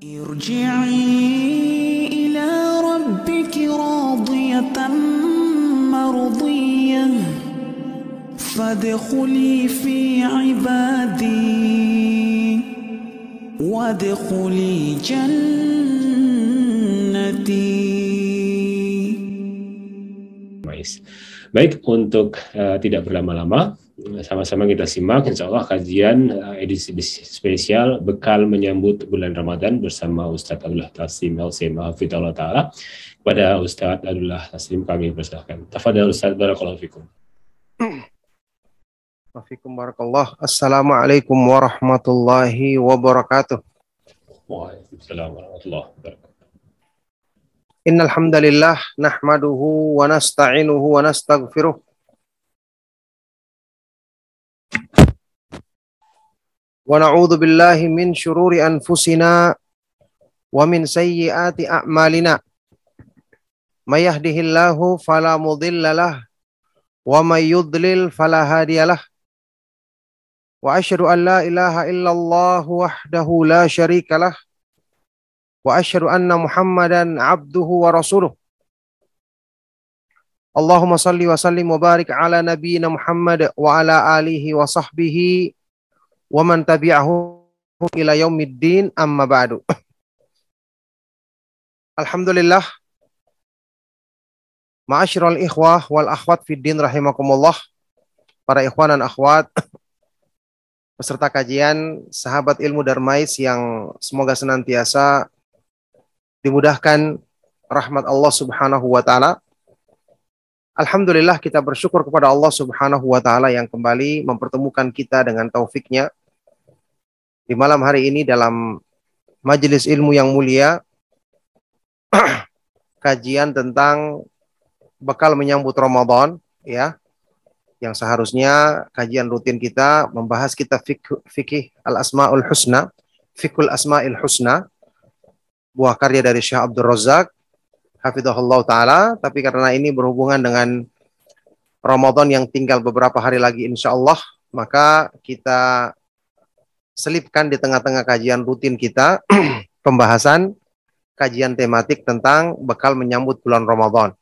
ارجعي إلى ربك راضية مرضية. فادخلي في عبادي. وادخلي جنتي. Baik, untuk uh, tidak berlama-lama, sama-sama kita simak insya Allah kajian uh, edisi spesial bekal menyambut bulan Ramadan bersama Ustadz Abdullah Taslim LC Mahafidullah Ta'ala. Kepada Ustadz Abdullah Taslim kami persilahkan. Tafadhal Ustadz, Barakallahu Fikum. Wafikum barakallah. Assalamualaikum warahmatullahi wabarakatuh. Waalaikumsalam warahmatullahi wabarakatuh. Innal hamdalillah nahmaduhu wa nasta'inuhu wa nastaghfiruh. Wa na'udzu billahi min syururi anfusina wa min sayyiati a'malina. May yahdihillahu fala mudhillalah wa may yudlil fala hadiyalah. Wa asyhadu an la ilaha illallah wahdahu la syarikalah واشهد ان محمدا عبده ورسوله اللهم صل وسلم وبارك على نبينا محمد وعلى اله وصحبه wa man tabi'ahu ila yaumiddin amma ba'du. Alhamdulillah Ma'asyiral ikhwah wal akhwat fid din rahimakumullah. Para ikhwan dan akhwat peserta kajian sahabat ilmu Darmais yang semoga senantiasa dimudahkan rahmat Allah Subhanahu wa taala. Alhamdulillah kita bersyukur kepada Allah Subhanahu wa taala yang kembali mempertemukan kita dengan taufiknya di malam hari ini dalam majelis ilmu yang mulia kajian tentang bekal menyambut Ramadan ya yang seharusnya kajian rutin kita membahas kita fikih, al-asmaul husna fikul asmaul husna buah karya dari Syekh Abdul Razak hafizahullah taala. Tapi karena ini berhubungan dengan Ramadan yang tinggal beberapa hari lagi insya Allah maka kita selipkan di tengah-tengah kajian rutin kita pembahasan kajian tematik tentang bekal menyambut bulan Ramadan.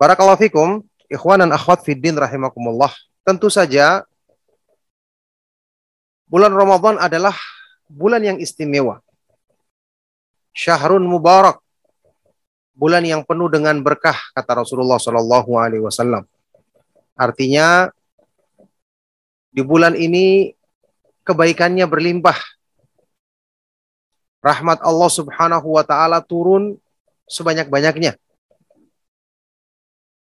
Barakallahu fikum, ikhwan dan akhwat fiddin rahimakumullah. Tentu saja bulan Ramadan adalah bulan yang istimewa syahrun mubarak. Bulan yang penuh dengan berkah kata Rasulullah Shallallahu alaihi wasallam. Artinya di bulan ini kebaikannya berlimpah. Rahmat Allah Subhanahu wa taala turun sebanyak-banyaknya.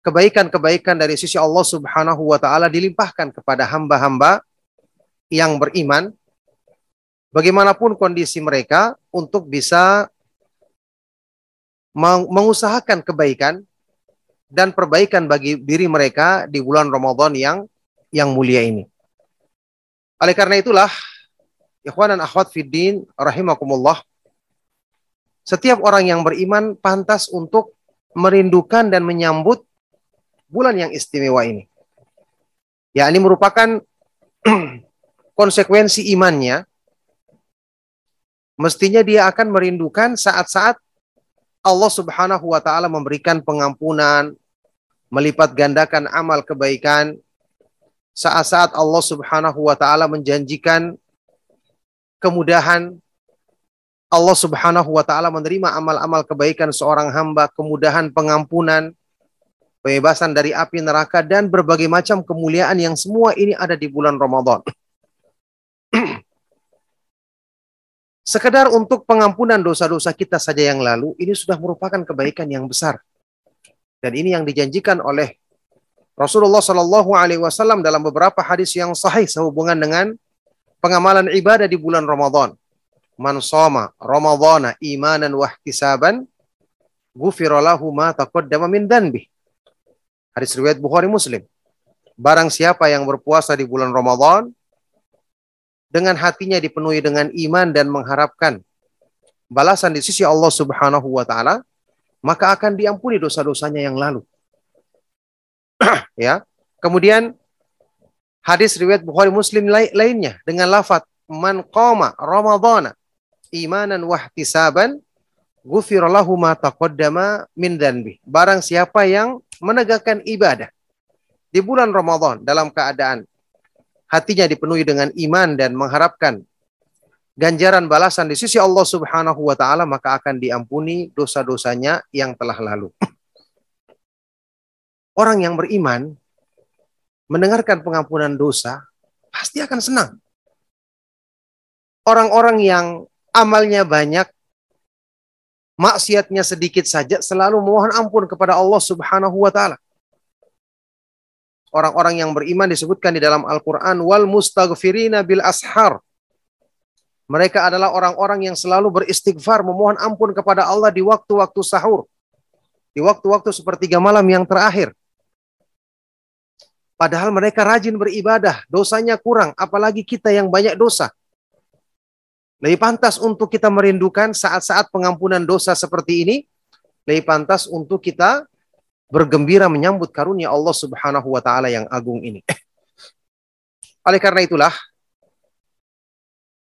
Kebaikan-kebaikan dari sisi Allah Subhanahu wa taala dilimpahkan kepada hamba-hamba yang beriman bagaimanapun kondisi mereka untuk bisa mengusahakan kebaikan dan perbaikan bagi diri mereka di bulan Ramadan yang yang mulia ini. Oleh karena itulah, ikhwan dan akhwat fiddin rahimakumullah, setiap orang yang beriman pantas untuk merindukan dan menyambut bulan yang istimewa ini. Ya, ini merupakan konsekuensi imannya. Mestinya dia akan merindukan saat-saat Allah Subhanahu wa taala memberikan pengampunan, melipat gandakan amal kebaikan. Saat-saat Allah Subhanahu wa taala menjanjikan kemudahan Allah Subhanahu wa taala menerima amal-amal kebaikan seorang hamba, kemudahan pengampunan, pembebasan dari api neraka dan berbagai macam kemuliaan yang semua ini ada di bulan Ramadan. Sekedar untuk pengampunan dosa-dosa kita saja yang lalu, ini sudah merupakan kebaikan yang besar. Dan ini yang dijanjikan oleh Rasulullah Shallallahu Alaihi Wasallam dalam beberapa hadis yang sahih sehubungan dengan pengamalan ibadah di bulan Ramadan. Man soma Ramadana imanan wahtisaban gufirolahu ma taqaddama min danbi. Hadis riwayat Bukhari Muslim. Barang siapa yang berpuasa di bulan Ramadan dengan hatinya dipenuhi dengan iman dan mengharapkan balasan di sisi Allah Subhanahu wa taala, maka akan diampuni dosa-dosanya yang lalu. ya. Kemudian hadis riwayat Bukhari Muslim lainnya dengan lafaz man qama ramadhana imanan wahtisaban ghufira lahu ma taqaddama min dhanbi. Barang siapa yang menegakkan ibadah di bulan Ramadan dalam keadaan hatinya dipenuhi dengan iman dan mengharapkan ganjaran balasan di sisi Allah Subhanahu wa taala maka akan diampuni dosa-dosanya yang telah lalu. Orang yang beriman mendengarkan pengampunan dosa pasti akan senang. Orang-orang yang amalnya banyak maksiatnya sedikit saja selalu mohon ampun kepada Allah Subhanahu wa taala. Orang-orang yang beriman disebutkan di dalam Al-Qur'an wal mustaghfirina bil ashar. Mereka adalah orang-orang yang selalu beristighfar memohon ampun kepada Allah di waktu-waktu sahur. Di waktu-waktu sepertiga malam yang terakhir. Padahal mereka rajin beribadah, dosanya kurang, apalagi kita yang banyak dosa. Lebih pantas untuk kita merindukan saat-saat pengampunan dosa seperti ini, lebih pantas untuk kita bergembira menyambut karunia Allah Subhanahu wa taala yang agung ini. Oleh karena itulah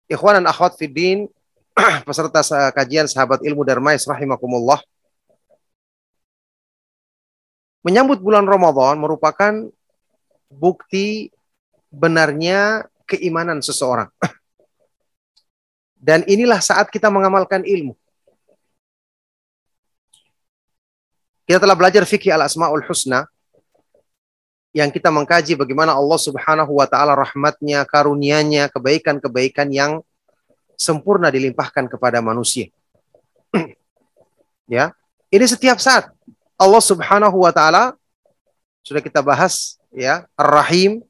ikhwan dan akhwat fiddin peserta kajian sahabat ilmu Darmais rahimakumullah menyambut bulan Ramadan merupakan bukti benarnya keimanan seseorang. Dan inilah saat kita mengamalkan ilmu. Kita telah belajar fikih al-asma'ul husna yang kita mengkaji bagaimana Allah Subhanahu wa taala rahmatnya, karunia-Nya, kebaikan-kebaikan yang sempurna dilimpahkan kepada manusia. ya. Ini setiap saat Allah Subhanahu wa taala sudah kita bahas ya, Ar-Rahim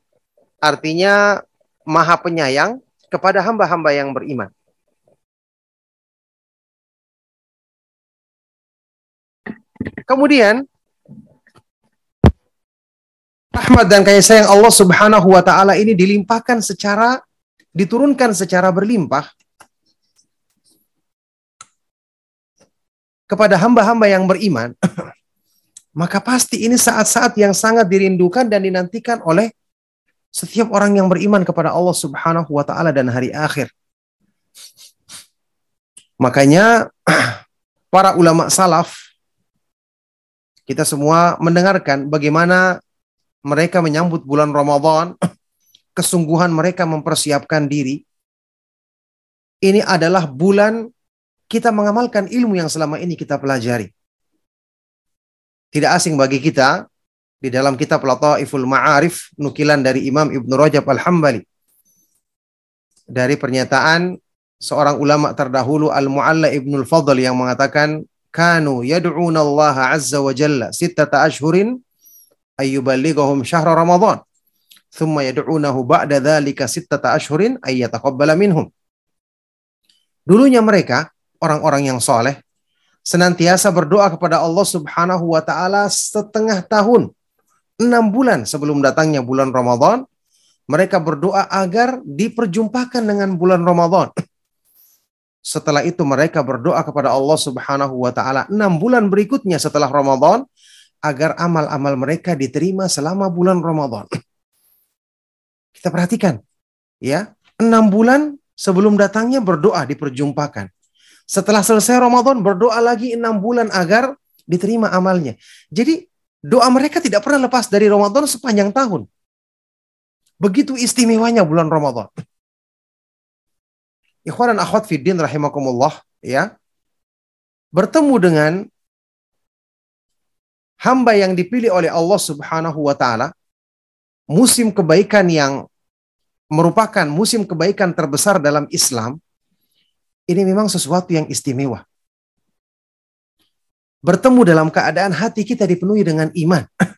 artinya Maha Penyayang kepada hamba-hamba yang beriman. Kemudian rahmat dan kasih sayang Allah Subhanahu wa taala ini dilimpahkan secara diturunkan secara berlimpah kepada hamba-hamba yang beriman, maka pasti ini saat-saat yang sangat dirindukan dan dinantikan oleh setiap orang yang beriman kepada Allah Subhanahu wa taala dan hari akhir. Makanya para ulama salaf kita semua mendengarkan bagaimana mereka menyambut bulan Ramadan, kesungguhan mereka mempersiapkan diri. Ini adalah bulan kita mengamalkan ilmu yang selama ini kita pelajari. Tidak asing bagi kita di dalam kitab Lataiful Ma'arif nukilan dari Imam Ibnu Rajab Al-Hambali dari pernyataan seorang ulama terdahulu Al-Mu'alla Ibnul Fadl yang mengatakan kanu yad'una Allah azza wa jalla sittata ashhurin ayyuballighahum syahra Ramadan thumma yad'unahu ba'da dhalika sittata ashhurin ayyataqabbala minhum. Dulunya mereka orang-orang yang soleh senantiasa berdoa kepada Allah Subhanahu wa taala setengah tahun enam bulan sebelum datangnya bulan Ramadan mereka berdoa agar diperjumpakan dengan bulan Ramadan setelah itu mereka berdoa kepada Allah Subhanahu wa taala enam bulan berikutnya setelah Ramadan agar amal-amal mereka diterima selama bulan Ramadan. Kita perhatikan, ya, enam bulan sebelum datangnya berdoa diperjumpakan. Setelah selesai Ramadan berdoa lagi enam bulan agar diterima amalnya. Jadi doa mereka tidak pernah lepas dari Ramadan sepanjang tahun. Begitu istimewanya bulan Ramadan. Ikhwan dan akhwat fiddin rahimakumullah ya. Bertemu dengan hamba yang dipilih oleh Allah Subhanahu wa taala musim kebaikan yang merupakan musim kebaikan terbesar dalam Islam ini memang sesuatu yang istimewa. Bertemu dalam keadaan hati kita dipenuhi dengan iman.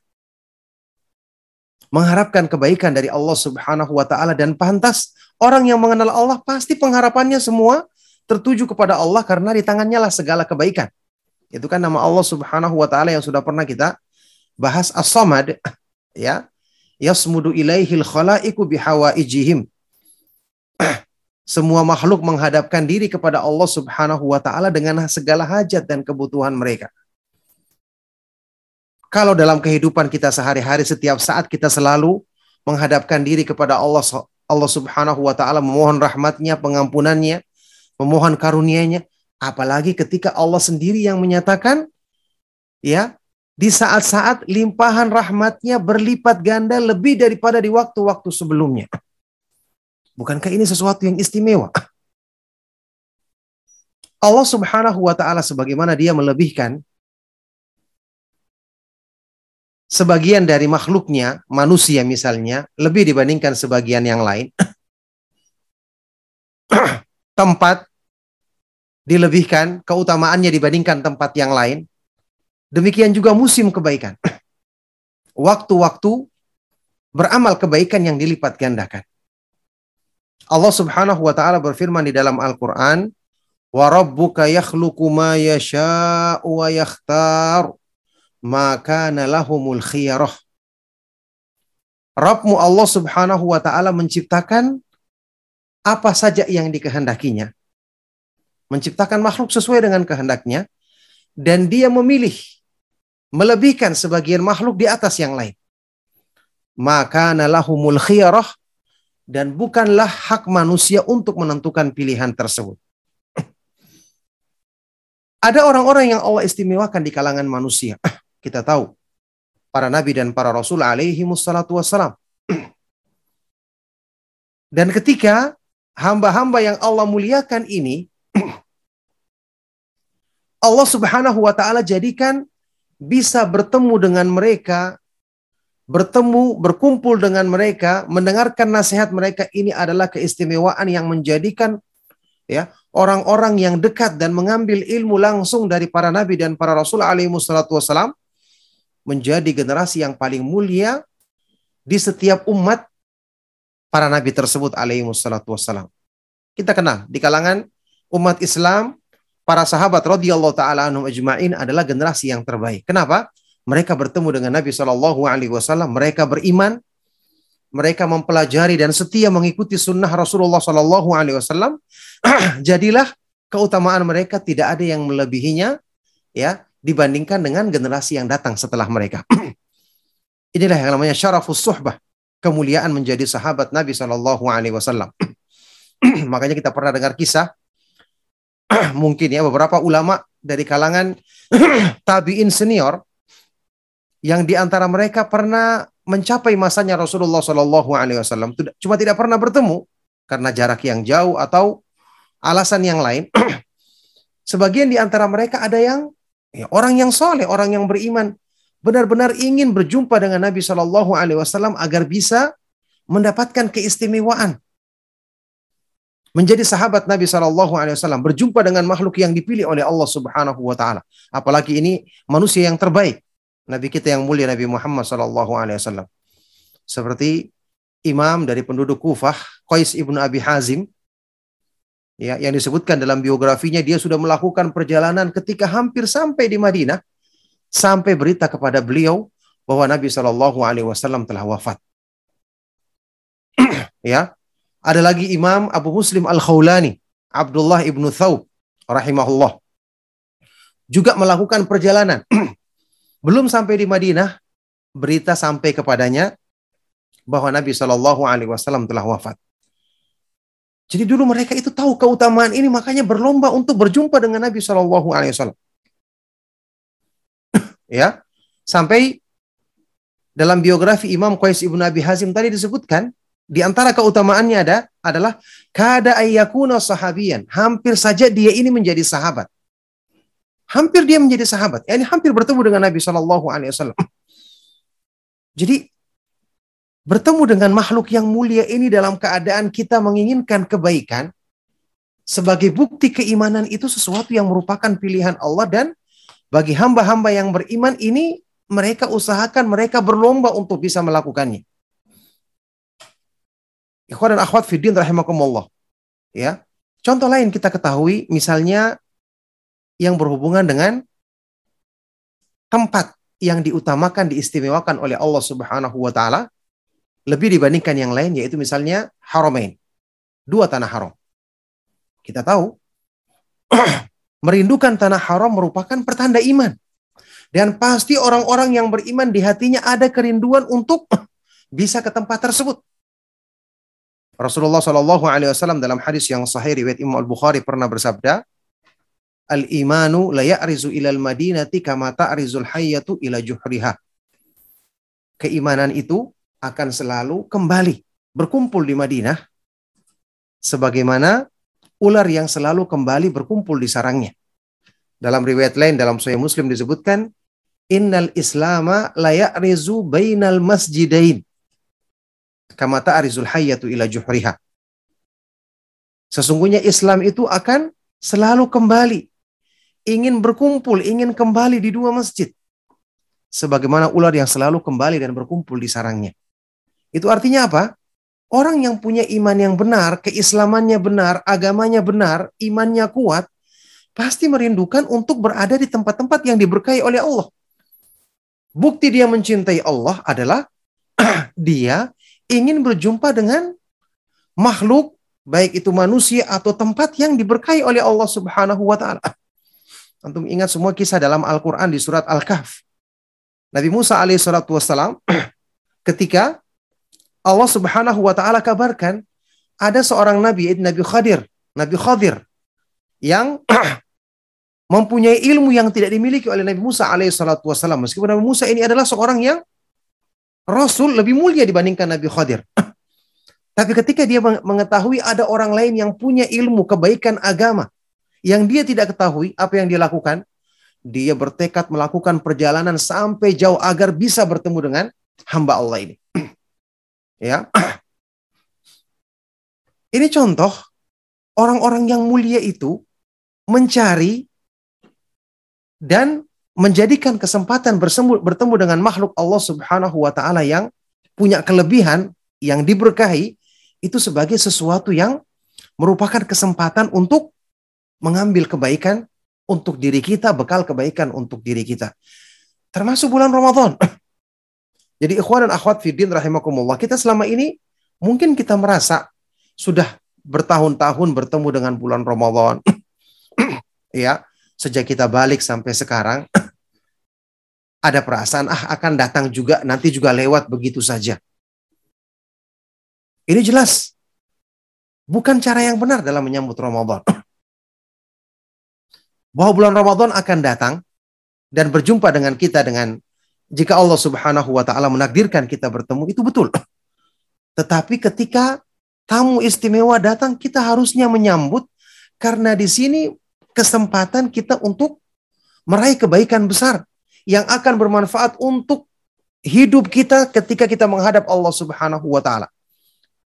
Mengharapkan kebaikan dari Allah Subhanahu wa taala dan pantas Orang yang mengenal Allah pasti pengharapannya semua tertuju kepada Allah karena di tangannya lah segala kebaikan. Itu kan nama Allah Subhanahu wa taala yang sudah pernah kita bahas As-Samad ya. Yasmudu ilaihil khalaiqu bihawaijihim. Semua makhluk menghadapkan diri kepada Allah Subhanahu wa taala dengan segala hajat dan kebutuhan mereka. Kalau dalam kehidupan kita sehari-hari setiap saat kita selalu menghadapkan diri kepada Allah Allah Subhanahu wa taala memohon rahmatnya, pengampunannya, memohon karunia-Nya, apalagi ketika Allah sendiri yang menyatakan ya, di saat-saat limpahan rahmatnya berlipat ganda lebih daripada di waktu-waktu sebelumnya. Bukankah ini sesuatu yang istimewa? Allah Subhanahu wa taala sebagaimana dia melebihkan sebagian dari makhluknya, manusia misalnya, lebih dibandingkan sebagian yang lain. tempat dilebihkan, keutamaannya dibandingkan tempat yang lain. Demikian juga musim kebaikan. Waktu-waktu beramal kebaikan yang dilipat gandakan. Allah Subhanahu wa taala berfirman di dalam Al-Qur'an, "Wa rabbuka yakhluqu ma yasha'u wa yakhtar." maka nalahumul khiyarah. Rabbmu Allah subhanahu wa ta'ala menciptakan apa saja yang dikehendakinya. Menciptakan makhluk sesuai dengan kehendaknya. Dan dia memilih melebihkan sebagian makhluk di atas yang lain. Maka nalahumul khiyarah dan bukanlah hak manusia untuk menentukan pilihan tersebut. Ada orang-orang yang Allah istimewakan di kalangan manusia. Kita tahu para nabi dan para rasul alaihi wassalatu wassalam. Dan ketika hamba-hamba yang Allah muliakan ini Allah Subhanahu wa taala jadikan bisa bertemu dengan mereka, bertemu, berkumpul dengan mereka, mendengarkan nasihat mereka ini adalah keistimewaan yang menjadikan ya orang-orang yang dekat dan mengambil ilmu langsung dari para nabi dan para rasul alaihi wassalam menjadi generasi yang paling mulia di setiap umat para nabi tersebut alaihi wassalam. Kita kenal di kalangan umat Islam para sahabat radhiyallahu taala anhum ajmain adalah generasi yang terbaik. Kenapa? Mereka bertemu dengan Nabi Shallallahu alaihi wasallam, mereka beriman, mereka mempelajari dan setia mengikuti sunnah Rasulullah Shallallahu alaihi wasallam. Jadilah keutamaan mereka tidak ada yang melebihinya ya dibandingkan dengan generasi yang datang setelah mereka. Inilah yang namanya syarafus suhbah, kemuliaan menjadi sahabat Nabi Shallallahu Alaihi Wasallam. Makanya kita pernah dengar kisah, mungkin ya beberapa ulama dari kalangan tabiin senior yang di antara mereka pernah mencapai masanya Rasulullah Shallallahu Alaihi Wasallam, cuma tidak pernah bertemu karena jarak yang jauh atau alasan yang lain. Sebagian di antara mereka ada yang Ya, orang yang soleh, orang yang beriman, benar-benar ingin berjumpa dengan Nabi Shallallahu Alaihi Wasallam agar bisa mendapatkan keistimewaan menjadi sahabat Nabi Shallallahu Alaihi Wasallam, berjumpa dengan makhluk yang dipilih oleh Allah Subhanahu Wa Taala. Apalagi ini manusia yang terbaik, Nabi kita yang mulia Nabi Muhammad Shallallahu Alaihi Wasallam. Seperti imam dari penduduk Kufah, Qais ibnu Abi Hazim, ya yang disebutkan dalam biografinya dia sudah melakukan perjalanan ketika hampir sampai di Madinah sampai berita kepada beliau bahwa Nabi Shallallahu Alaihi Wasallam telah wafat. ya, ada lagi Imam Abu Muslim Al Khawlani, Abdullah ibnu Thawb, rahimahullah, juga melakukan perjalanan. Belum sampai di Madinah, berita sampai kepadanya bahwa Nabi Shallallahu Alaihi Wasallam telah wafat. Jadi dulu mereka itu tahu keutamaan ini, makanya berlomba untuk berjumpa dengan Nabi Shallallahu Alaihi Wasallam. ya, sampai dalam biografi Imam Qais ibnu Abi Hazim tadi disebutkan di antara keutamaannya ada adalah kada ayyakuna sahabian. Hampir saja dia ini menjadi sahabat. Hampir dia menjadi sahabat. Yani hampir bertemu dengan Nabi Shallallahu Alaihi Wasallam. Jadi bertemu dengan makhluk yang mulia ini dalam keadaan kita menginginkan kebaikan, sebagai bukti keimanan itu sesuatu yang merupakan pilihan Allah dan bagi hamba-hamba yang beriman ini mereka usahakan, mereka berlomba untuk bisa melakukannya. Ikhwan dan akhwat fiddin rahimakumullah. Ya. Contoh lain kita ketahui misalnya yang berhubungan dengan tempat yang diutamakan diistimewakan oleh Allah Subhanahu wa taala lebih dibandingkan yang lain yaitu misalnya Haramain. Dua tanah haram. Kita tahu merindukan tanah haram merupakan pertanda iman. Dan pasti orang-orang yang beriman di hatinya ada kerinduan untuk bisa ke tempat tersebut. Rasulullah Shallallahu Alaihi Wasallam dalam hadis yang sahih riwayat Imam Al Bukhari pernah bersabda, al imanu la ya'rizu ilal madinati kama ta'rizul hayyatu ila juhriha. Keimanan itu akan selalu kembali berkumpul di Madinah sebagaimana ular yang selalu kembali berkumpul di sarangnya. Dalam riwayat lain dalam Sahih Muslim disebutkan innal islama la ya'rizu bainal masjidain kama ta'rizul hayyatu ila juhriha. Sesungguhnya Islam itu akan selalu kembali ingin berkumpul, ingin kembali di dua masjid. Sebagaimana ular yang selalu kembali dan berkumpul di sarangnya. Itu artinya apa? Orang yang punya iman yang benar, keislamannya benar, agamanya benar, imannya kuat, pasti merindukan untuk berada di tempat-tempat yang diberkahi oleh Allah. Bukti dia mencintai Allah adalah dia ingin berjumpa dengan makhluk baik itu manusia atau tempat yang diberkahi oleh Allah Subhanahu wa taala. Antum ingat semua kisah dalam Al-Qur'an di surat Al-Kahf. Nabi Musa alaihi salatu wassalam ketika Allah Subhanahu wa taala kabarkan ada seorang nabi Nabi Khadir, Nabi Khadir yang mempunyai ilmu yang tidak dimiliki oleh Nabi Musa alaihi salatu wassalam. Meskipun Nabi Musa ini adalah seorang yang Rasul lebih mulia dibandingkan Nabi Khadir. Tapi ketika dia mengetahui ada orang lain yang punya ilmu kebaikan agama yang dia tidak ketahui apa yang dia lakukan, dia bertekad melakukan perjalanan sampai jauh agar bisa bertemu dengan hamba Allah ini. ya. Ini contoh orang-orang yang mulia itu mencari dan menjadikan kesempatan bersemu, bertemu dengan makhluk Allah Subhanahu wa taala yang punya kelebihan yang diberkahi itu sebagai sesuatu yang merupakan kesempatan untuk mengambil kebaikan untuk diri kita, bekal kebaikan untuk diri kita. Termasuk bulan Ramadan. Jadi ikhwan dan akhwat fiddin rahimakumullah, kita selama ini mungkin kita merasa sudah bertahun-tahun bertemu dengan bulan Ramadan. ya, sejak kita balik sampai sekarang ada perasaan ah akan datang juga nanti juga lewat begitu saja. Ini jelas bukan cara yang benar dalam menyambut Ramadan. Bahwa bulan Ramadan akan datang dan berjumpa dengan kita dengan jika Allah Subhanahu wa taala menakdirkan kita bertemu itu betul. Tetapi ketika tamu istimewa datang kita harusnya menyambut karena di sini kesempatan kita untuk meraih kebaikan besar yang akan bermanfaat untuk hidup kita ketika kita menghadap Allah Subhanahu wa taala.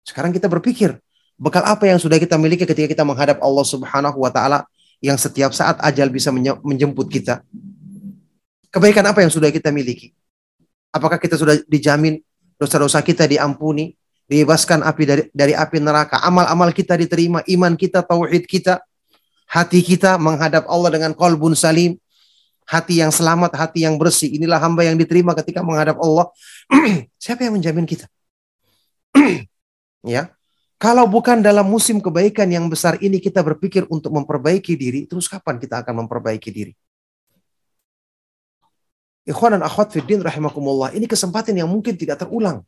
Sekarang kita berpikir, bekal apa yang sudah kita miliki ketika kita menghadap Allah Subhanahu wa taala yang setiap saat ajal bisa menjemput kita? Kebaikan apa yang sudah kita miliki? Apakah kita sudah dijamin dosa-dosa kita diampuni, dibebaskan api dari dari api neraka, amal-amal kita diterima, iman kita, tauhid kita, hati kita menghadap Allah dengan kolbun salim, hati yang selamat, hati yang bersih. Inilah hamba yang diterima ketika menghadap Allah. Siapa yang menjamin kita? ya. Kalau bukan dalam musim kebaikan yang besar ini kita berpikir untuk memperbaiki diri, terus kapan kita akan memperbaiki diri? Ikhwan dan akhwat fiddin rahimakumullah, ini kesempatan yang mungkin tidak terulang.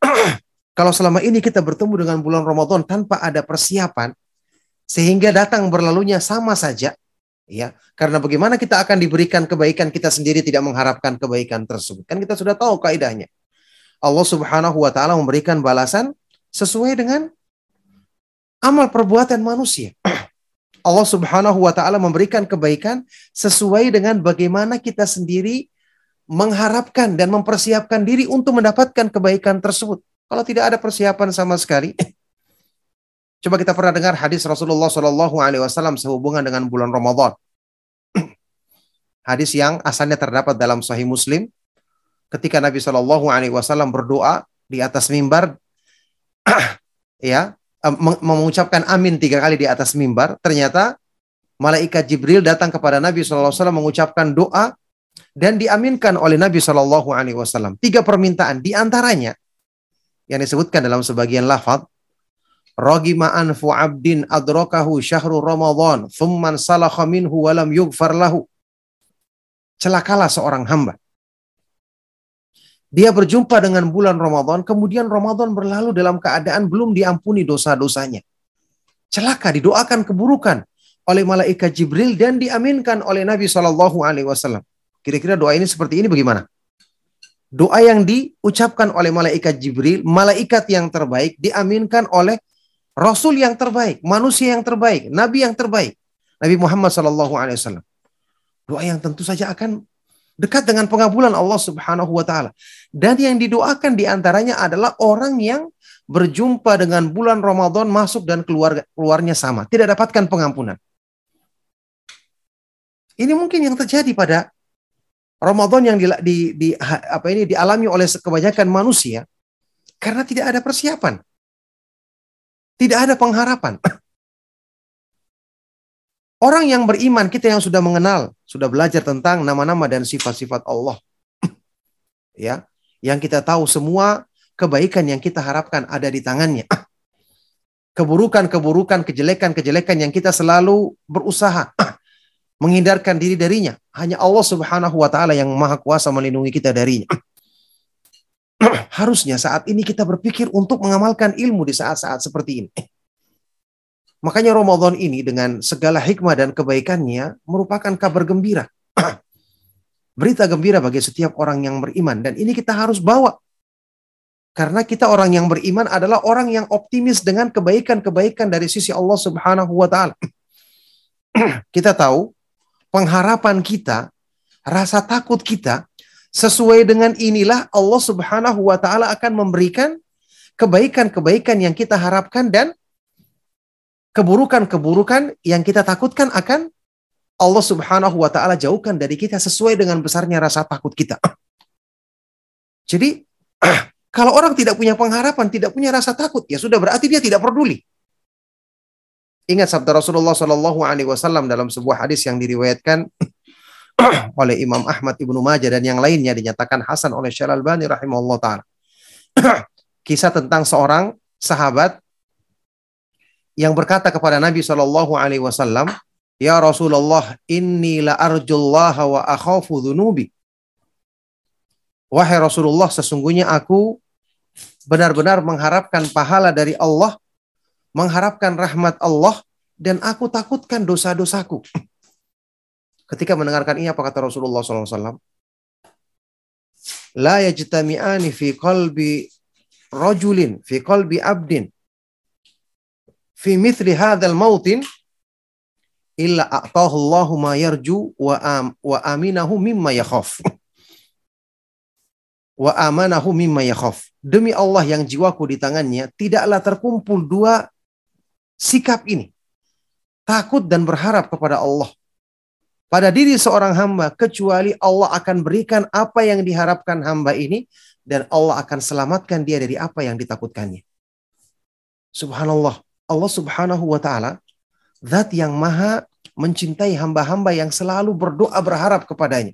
Kalau selama ini kita bertemu dengan bulan Ramadan tanpa ada persiapan, sehingga datang berlalunya sama saja ya karena bagaimana kita akan diberikan kebaikan kita sendiri tidak mengharapkan kebaikan tersebut kan kita sudah tahu kaidahnya Allah Subhanahu wa taala memberikan balasan sesuai dengan amal perbuatan manusia. Allah Subhanahu wa taala memberikan kebaikan sesuai dengan bagaimana kita sendiri mengharapkan dan mempersiapkan diri untuk mendapatkan kebaikan tersebut. Kalau tidak ada persiapan sama sekali Coba kita pernah dengar hadis Rasulullah Shallallahu Alaihi Wasallam sehubungan dengan bulan Ramadan. hadis yang asalnya terdapat dalam Sahih Muslim, ketika Nabi Shallallahu Alaihi Wasallam berdoa di atas mimbar, ya mengucapkan amin tiga kali di atas mimbar, ternyata malaikat Jibril datang kepada Nabi Wasallam mengucapkan doa dan diaminkan oleh Nabi Shallallahu Alaihi Wasallam. Tiga permintaan, di antaranya yang disebutkan dalam sebagian lafaz Ragima anfu abdin adrakahu syahru Ramadan, thumman salakha minhu walam yugfar lahu. Celakalah seorang hamba Dia berjumpa dengan bulan Ramadan, kemudian Ramadan berlalu dalam keadaan belum diampuni dosa-dosanya. Celaka, didoakan keburukan oleh malaikat Jibril dan diaminkan oleh Nabi Shallallahu Alaihi Wasallam. Kira-kira doa ini seperti ini bagaimana? Doa yang diucapkan oleh malaikat Jibril, malaikat yang terbaik, diaminkan oleh Rasul yang terbaik, manusia yang terbaik, Nabi yang terbaik, Nabi Muhammad Shallallahu Alaihi Wasallam. Doa yang tentu saja akan dekat dengan pengabulan Allah Subhanahu wa taala. Dan yang didoakan di antaranya adalah orang yang berjumpa dengan bulan Ramadan masuk dan keluar keluarnya sama, tidak dapatkan pengampunan. Ini mungkin yang terjadi pada Ramadan yang di, di, di apa ini dialami oleh kebanyakan manusia karena tidak ada persiapan. Tidak ada pengharapan. Orang yang beriman, kita yang sudah mengenal, sudah belajar tentang nama-nama dan sifat-sifat Allah. ya, yang kita tahu semua kebaikan yang kita harapkan ada di tangannya. Keburukan-keburukan, kejelekan-kejelekan yang kita selalu berusaha menghindarkan diri darinya. Hanya Allah Subhanahu wa taala yang Maha Kuasa melindungi kita darinya. Harusnya saat ini kita berpikir untuk mengamalkan ilmu di saat-saat seperti ini. Makanya Ramadan ini dengan segala hikmah dan kebaikannya merupakan kabar gembira. Berita gembira bagi setiap orang yang beriman. Dan ini kita harus bawa. Karena kita orang yang beriman adalah orang yang optimis dengan kebaikan-kebaikan dari sisi Allah subhanahu wa ta'ala. kita tahu pengharapan kita, rasa takut kita, sesuai dengan inilah Allah subhanahu wa ta'ala akan memberikan kebaikan-kebaikan yang kita harapkan dan keburukan-keburukan yang kita takutkan akan Allah Subhanahu wa taala jauhkan dari kita sesuai dengan besarnya rasa takut kita. Jadi kalau orang tidak punya pengharapan, tidak punya rasa takut, ya sudah berarti dia tidak peduli. Ingat sabda Rasulullah Shallallahu Alaihi Wasallam dalam sebuah hadis yang diriwayatkan oleh Imam Ahmad ibnu Majah dan yang lainnya dinyatakan Hasan oleh Syekh Al-Albani rahimahullah taala. Kisah tentang seorang sahabat yang berkata kepada Nabi Shallallahu Alaihi Wasallam, Ya Rasulullah, inni la arjullah wa akhafu dhunubi. Wahai Rasulullah, sesungguhnya aku benar-benar mengharapkan pahala dari Allah, mengharapkan rahmat Allah, dan aku takutkan dosa-dosaku. Ketika mendengarkan ini, apa kata Rasulullah SAW? La yajtami'ani fi qalbi rajulin, fi qalbi abdin, fi mithli hadzal mautin illa a'tahu Allahu ma yarju wa am, wa aminahu mimma yakhaf. wa amanahu mimma yakhaf. Demi Allah yang jiwaku di tangannya, tidaklah terkumpul dua sikap ini. Takut dan berharap kepada Allah. Pada diri seorang hamba, kecuali Allah akan berikan apa yang diharapkan hamba ini, dan Allah akan selamatkan dia dari apa yang ditakutkannya. Subhanallah. Allah Subhanahu wa taala zat yang maha mencintai hamba-hamba yang selalu berdoa berharap kepadanya.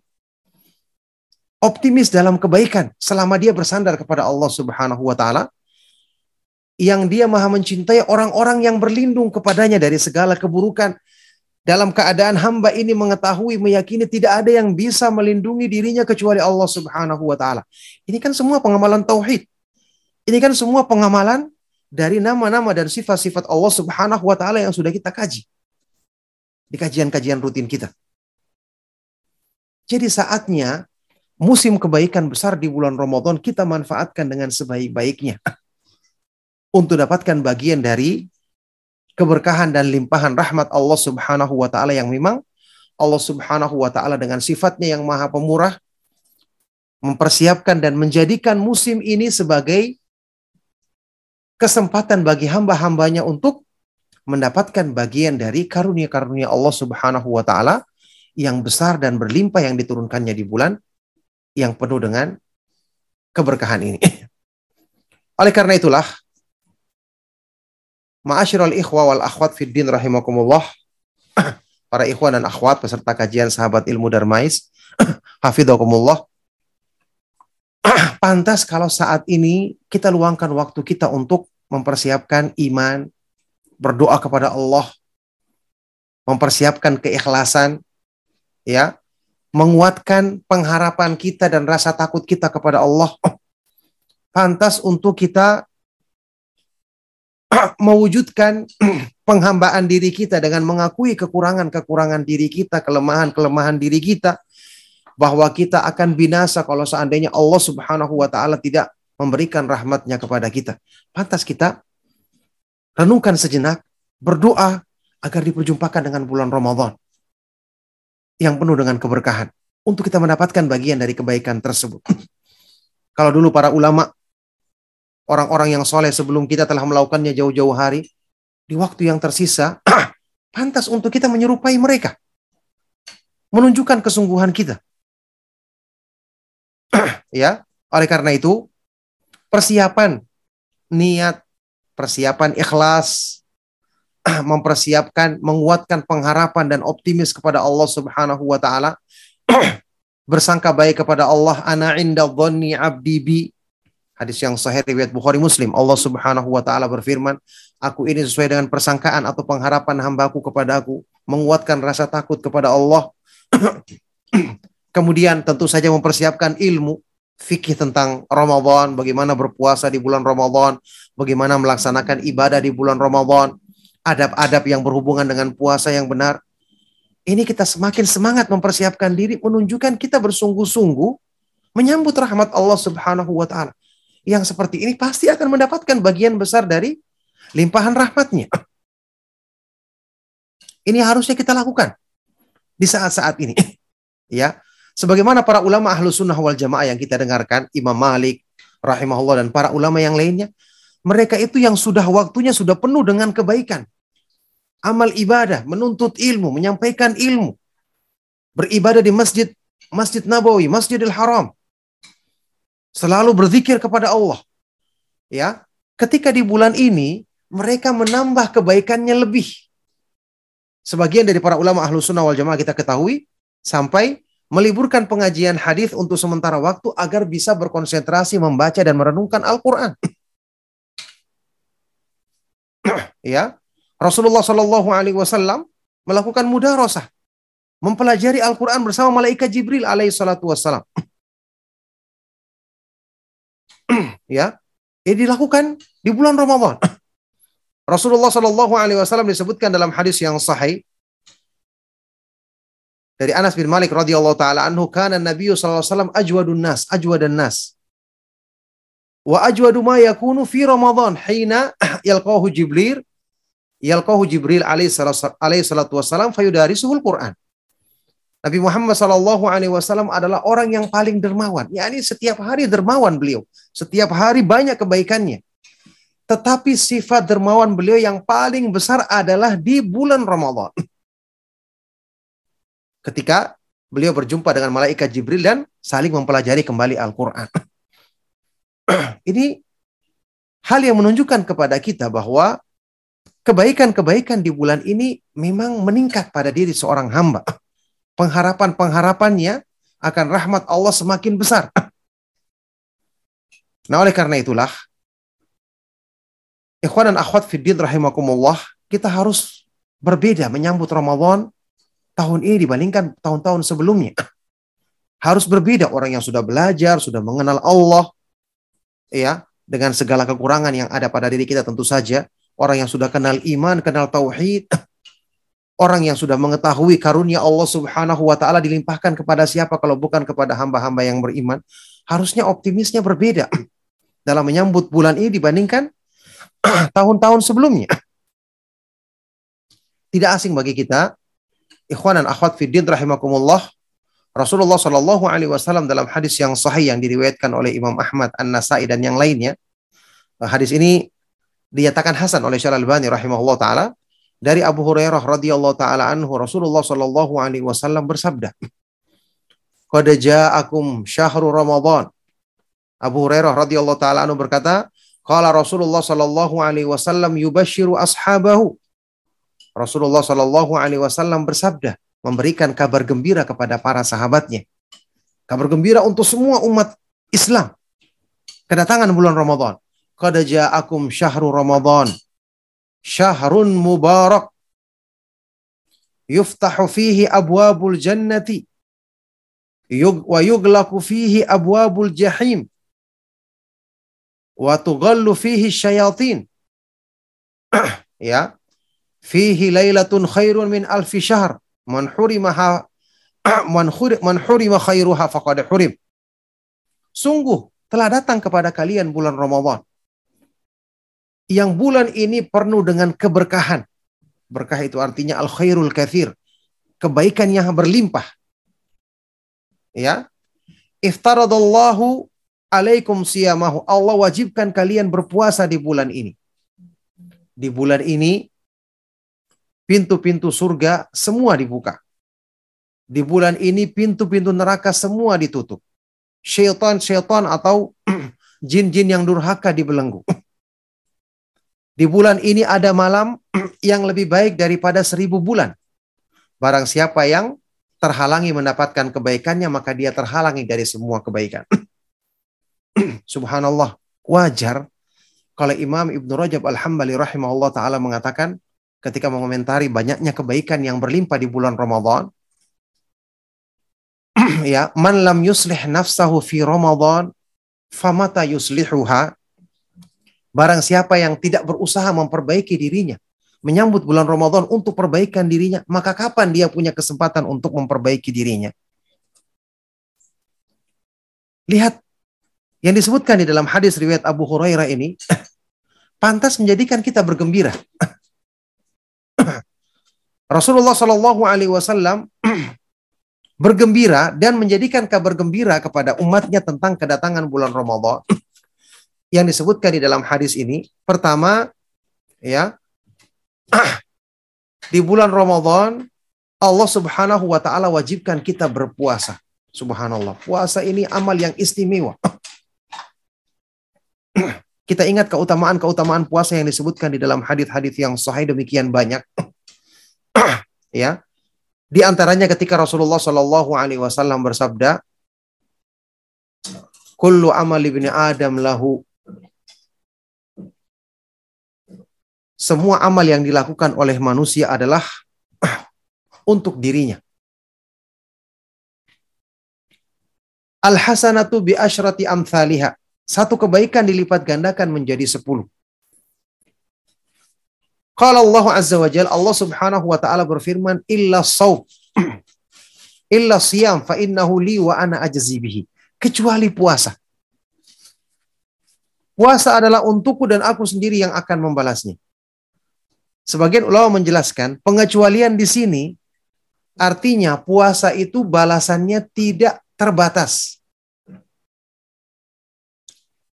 Optimis dalam kebaikan selama dia bersandar kepada Allah Subhanahu wa taala yang dia maha mencintai orang-orang yang berlindung kepadanya dari segala keburukan dalam keadaan hamba ini mengetahui meyakini tidak ada yang bisa melindungi dirinya kecuali Allah Subhanahu wa taala. Ini kan semua pengamalan tauhid. Ini kan semua pengamalan dari nama-nama dan sifat-sifat Allah Subhanahu wa taala yang sudah kita kaji di kajian-kajian rutin kita. Jadi saatnya musim kebaikan besar di bulan Ramadan kita manfaatkan dengan sebaik-baiknya untuk dapatkan bagian dari keberkahan dan limpahan rahmat Allah Subhanahu wa taala yang memang Allah Subhanahu wa taala dengan sifatnya yang maha pemurah mempersiapkan dan menjadikan musim ini sebagai kesempatan bagi hamba-hambanya untuk mendapatkan bagian dari karunia-karunia Allah Subhanahu wa taala yang besar dan berlimpah yang diturunkannya di bulan yang penuh dengan keberkahan ini. Oleh karena itulah Ma'asyiral ikhwa wal akhwat fid din rahimakumullah para ikhwan dan akhwat peserta kajian sahabat ilmu Darmais hafidhakumullah pantas kalau saat ini kita luangkan waktu kita untuk mempersiapkan iman, berdoa kepada Allah, mempersiapkan keikhlasan, ya, menguatkan pengharapan kita dan rasa takut kita kepada Allah. Pantas untuk kita mewujudkan penghambaan diri kita dengan mengakui kekurangan-kekurangan diri kita, kelemahan-kelemahan diri kita, bahwa kita akan binasa kalau seandainya Allah Subhanahu wa taala tidak memberikan rahmatnya kepada kita. Pantas kita renungkan sejenak, berdoa agar diperjumpakan dengan bulan Ramadan yang penuh dengan keberkahan untuk kita mendapatkan bagian dari kebaikan tersebut. Kalau dulu para ulama, orang-orang yang soleh sebelum kita telah melakukannya jauh-jauh hari, di waktu yang tersisa, pantas untuk kita menyerupai mereka. Menunjukkan kesungguhan kita. Ya, oleh karena itu, persiapan niat, persiapan ikhlas, mempersiapkan, menguatkan pengharapan dan optimis kepada Allah Subhanahu wa taala. Bersangka baik kepada Allah, ana inda dhanni abdi bi. Hadis yang sahih riwayat Bukhari Muslim. Allah Subhanahu wa taala berfirman, aku ini sesuai dengan persangkaan atau pengharapan hambaku kepada aku, menguatkan rasa takut kepada Allah. Kemudian tentu saja mempersiapkan ilmu fikih tentang Ramadan, bagaimana berpuasa di bulan Ramadan, bagaimana melaksanakan ibadah di bulan Ramadan, adab-adab yang berhubungan dengan puasa yang benar. Ini kita semakin semangat mempersiapkan diri, menunjukkan kita bersungguh-sungguh menyambut rahmat Allah Subhanahu wa taala. Yang seperti ini pasti akan mendapatkan bagian besar dari limpahan rahmatnya. Ini harusnya kita lakukan di saat-saat ini. ya, sebagaimana para ulama ahlu sunnah wal jamaah yang kita dengarkan, Imam Malik, rahimahullah dan para ulama yang lainnya, mereka itu yang sudah waktunya sudah penuh dengan kebaikan amal ibadah, menuntut ilmu, menyampaikan ilmu, beribadah di masjid Masjid Nabawi, Masjidil Haram. Selalu berzikir kepada Allah. Ya, ketika di bulan ini mereka menambah kebaikannya lebih. Sebagian dari para ulama ahlu sunnah wal jamaah kita ketahui sampai meliburkan pengajian hadis untuk sementara waktu agar bisa berkonsentrasi membaca dan merenungkan Al-Quran. ya, Rasulullah Shallallahu Alaihi Wasallam melakukan mudarosah, mempelajari Al-Quran bersama malaikat Jibril alaihi salatu wassalam. ya, ini dilakukan di bulan Ramadan. Rasulullah Shallallahu Alaihi Wasallam disebutkan dalam hadis yang sahih dari Anas bin Malik radhiyallahu taala anhu kana Nabi sallallahu alaihi wasallam ajwadun nas ajwadan nas wa ajwadu ma yakunu fi Ramadan hina yalqahu Jibril yalqahu Jibril alaihi salatu wassalam fayudarisuhul Quran. Nabi Muhammad sallallahu alaihi wasallam adalah orang yang paling dermawan. yakni setiap hari dermawan beliau. Setiap hari banyak kebaikannya. Tetapi sifat dermawan beliau yang paling besar adalah di bulan Ramadan. Ketika beliau berjumpa dengan malaikat Jibril dan saling mempelajari kembali Al-Quran. Ini hal yang menunjukkan kepada kita bahwa kebaikan-kebaikan di bulan ini memang meningkat pada diri seorang hamba. Pengharapan-pengharapannya akan rahmat Allah semakin besar. Nah, oleh karena itulah, ikhwan dan akhwat fiddin rahimakumullah, kita harus berbeda menyambut Ramadan tahun ini dibandingkan tahun-tahun sebelumnya. Harus berbeda orang yang sudah belajar, sudah mengenal Allah, ya, dengan segala kekurangan yang ada pada diri kita tentu saja orang yang sudah kenal iman, kenal tauhid, orang yang sudah mengetahui karunia Allah Subhanahu wa taala dilimpahkan kepada siapa kalau bukan kepada hamba-hamba yang beriman, harusnya optimisnya berbeda dalam menyambut bulan ini dibandingkan tahun-tahun sebelumnya. Tidak asing bagi kita, ikhwan dan akhwat fiddin rahimakumullah, Rasulullah Shallallahu alaihi wasallam dalam hadis yang sahih yang diriwayatkan oleh Imam Ahmad, An-Nasai dan yang lainnya. Hadis ini dinyatakan hasan oleh Syarah Al-Bani rahimahullah taala dari Abu Hurairah radhiyallahu taala anhu Rasulullah sallallahu alaihi wasallam bersabda Qad ja'akum syahrul Ramadan Abu Hurairah radhiyallahu taala anhu berkata qala Rasulullah sallallahu alaihi wasallam yubashiru ashabahu Rasulullah sallallahu alaihi wasallam bersabda memberikan kabar gembira kepada para sahabatnya. Kabar gembira untuk semua umat Islam. Kedatangan bulan Ramadan. Qad ja'akum syahrul Ramadan. Syahrun mubarak. Yuftahu fihi abwabul jannati. Wa yuglaku fihi abwabul jahim. Wa tughallu fihi syayatin. ya. Fihi lailatun khairun min alfi syahr. Man hurimaha man, huri, man hurima khairuha faqad hurim. Sungguh telah datang kepada kalian bulan Ramadan. Yang bulan ini penuh dengan keberkahan. Berkah itu artinya al khairul kathir. Kebaikan yang berlimpah ya iftaradallahu alaikum siyamahu Allah wajibkan kalian berpuasa di bulan ini di bulan ini pintu-pintu surga semua dibuka. Di bulan ini pintu-pintu neraka semua ditutup. Syaitan-syaitan atau jin-jin yang durhaka dibelenggu di bulan ini ada malam yang lebih baik daripada seribu bulan. Barang siapa yang terhalangi mendapatkan kebaikannya, maka dia terhalangi dari semua kebaikan. Subhanallah, wajar. Kalau Imam Ibnu Rajab Al-Hambali rahimahullah taala mengatakan ketika mengomentari banyaknya kebaikan yang berlimpah di bulan Ramadan, ya, man lam yuslih nafsahu fi Ramadan, famata yuslihuha. Barang siapa yang tidak berusaha memperbaiki dirinya menyambut bulan Ramadan untuk perbaikan dirinya, maka kapan dia punya kesempatan untuk memperbaiki dirinya? Lihat yang disebutkan di dalam hadis riwayat Abu Hurairah ini pantas menjadikan kita bergembira. Rasulullah Shallallahu Alaihi Wasallam bergembira dan menjadikan kabar gembira kepada umatnya tentang kedatangan bulan Ramadan yang disebutkan di dalam hadis ini. Pertama, ya di bulan Ramadan Allah Subhanahu wa taala wajibkan kita berpuasa. Subhanallah. Puasa ini amal yang istimewa. Kita ingat keutamaan-keutamaan puasa yang disebutkan di dalam hadis-hadis yang sahih demikian banyak. ya. Di antaranya ketika Rasulullah Shallallahu alaihi wasallam bersabda, "Kullu amal ibni Adam lahu semua amal yang dilakukan oleh manusia adalah untuk dirinya. Al-hasanatu bi asyrati amthaliha. Satu kebaikan dilipat gandakan menjadi sepuluh. Kalau Allah Azza wa Allah Subhanahu wa taala berfirman, "Illa saum." Illa siyam fa innahu li wa ana ajzi bihi. Kecuali puasa. Puasa adalah untukku dan aku sendiri yang akan membalasnya. Sebagian ulama menjelaskan pengecualian di sini artinya puasa itu balasannya tidak terbatas.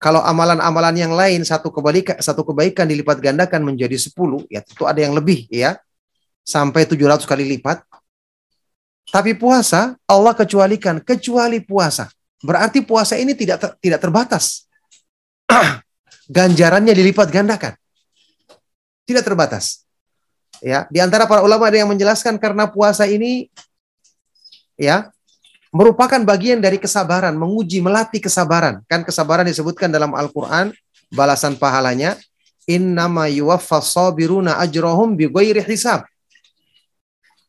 Kalau amalan-amalan yang lain satu kebaikan satu kebaikan dilipat gandakan menjadi 10, ya tentu ada yang lebih ya. Sampai 700 kali lipat. Tapi puasa Allah kecualikan kecuali puasa. Berarti puasa ini tidak ter, tidak terbatas. Ganjarannya dilipat gandakan. Tidak terbatas. Ya, di antara para ulama ada yang menjelaskan karena puasa ini ya merupakan bagian dari kesabaran, menguji, melatih kesabaran. Kan kesabaran disebutkan dalam Al-Qur'an balasan pahalanya innama yuwaffas sabiruna ajrohum hisab.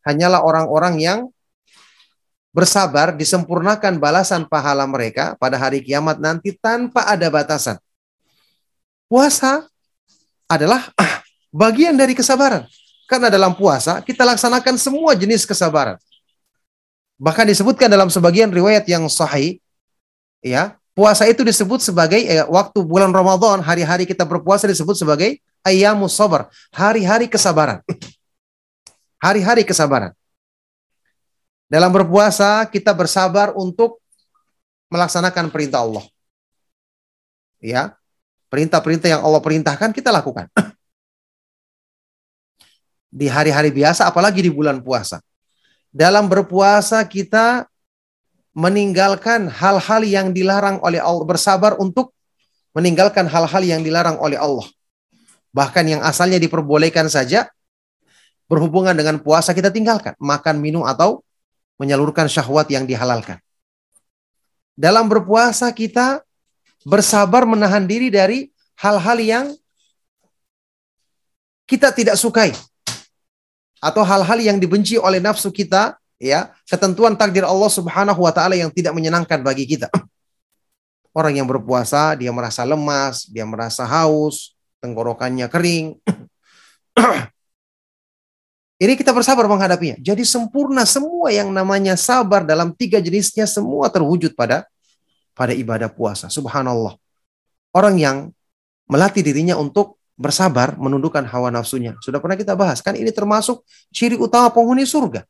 Hanyalah orang-orang yang bersabar disempurnakan balasan pahala mereka pada hari kiamat nanti tanpa ada batasan. Puasa adalah bagian dari kesabaran. Karena dalam puasa kita laksanakan semua jenis kesabaran. Bahkan disebutkan dalam sebagian riwayat yang sahih, ya puasa itu disebut sebagai eh, waktu bulan Ramadan, hari-hari kita berpuasa disebut sebagai ayamus sabar, hari-hari kesabaran. Hari-hari kesabaran. Dalam berpuasa kita bersabar untuk melaksanakan perintah Allah. Ya, perintah-perintah yang Allah perintahkan kita lakukan di hari-hari biasa, apalagi di bulan puasa. Dalam berpuasa kita meninggalkan hal-hal yang dilarang oleh Allah, bersabar untuk meninggalkan hal-hal yang dilarang oleh Allah. Bahkan yang asalnya diperbolehkan saja, berhubungan dengan puasa kita tinggalkan. Makan, minum, atau menyalurkan syahwat yang dihalalkan. Dalam berpuasa kita bersabar menahan diri dari hal-hal yang kita tidak sukai atau hal-hal yang dibenci oleh nafsu kita ya ketentuan takdir Allah Subhanahu wa taala yang tidak menyenangkan bagi kita. Orang yang berpuasa dia merasa lemas, dia merasa haus, tenggorokannya kering. Ini kita bersabar menghadapinya. Jadi sempurna semua yang namanya sabar dalam tiga jenisnya semua terwujud pada pada ibadah puasa. Subhanallah. Orang yang melatih dirinya untuk bersabar menundukkan hawa nafsunya. Sudah pernah kita bahas kan ini termasuk ciri utama penghuni surga.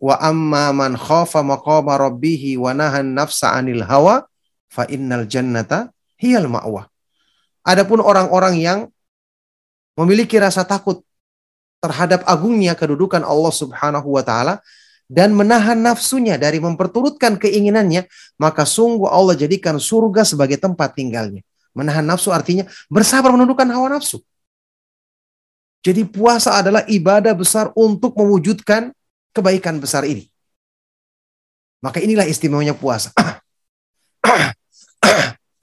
Wa amma man khafa maqama rabbih wa nahan nafsa 'anil hawa fa innal jannata hiyal ma'wa. Adapun orang-orang yang memiliki rasa takut terhadap agungnya kedudukan Allah Subhanahu wa taala dan menahan nafsunya dari memperturutkan keinginannya, maka sungguh Allah jadikan surga sebagai tempat tinggalnya. Menahan nafsu artinya bersabar menundukkan hawa nafsu. Jadi puasa adalah ibadah besar untuk mewujudkan kebaikan besar ini. Maka inilah istimewanya puasa.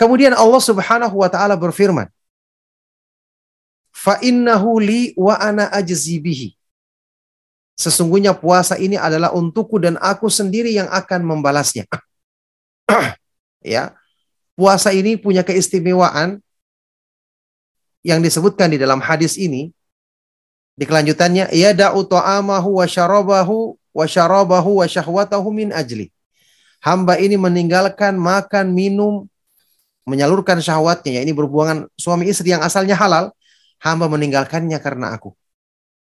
Kemudian Allah Subhanahu wa taala berfirman, fa innahu li wa ana ajzi bihi. Sesungguhnya puasa ini adalah untukku dan aku sendiri yang akan membalasnya. ya. Puasa ini punya keistimewaan yang disebutkan di dalam hadis ini. Di kelanjutannya, ya da'u ta'amahu wa syarabahu wa syarabahu wa syahwatahu min ajli. Hamba ini meninggalkan makan, minum, menyalurkan syahwatnya. Ya, ini berhubungan suami istri yang asalnya halal hamba meninggalkannya karena aku.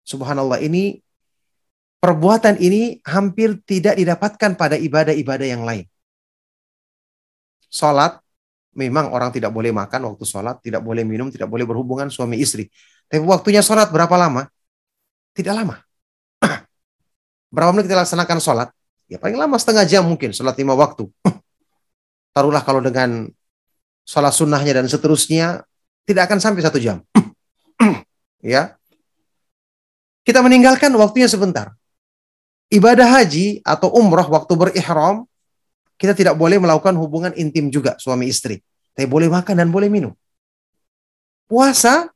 Subhanallah ini perbuatan ini hampir tidak didapatkan pada ibadah-ibadah yang lain. Salat memang orang tidak boleh makan waktu sholat, tidak boleh minum, tidak boleh berhubungan suami istri. Tapi waktunya sholat berapa lama? Tidak lama. berapa menit kita laksanakan sholat? Ya paling lama setengah jam mungkin, sholat lima waktu. Taruhlah kalau dengan sholat sunnahnya dan seterusnya, tidak akan sampai satu jam ya. Kita meninggalkan waktunya sebentar. Ibadah haji atau umroh waktu berihram, kita tidak boleh melakukan hubungan intim juga suami istri. Tapi boleh makan dan boleh minum. Puasa,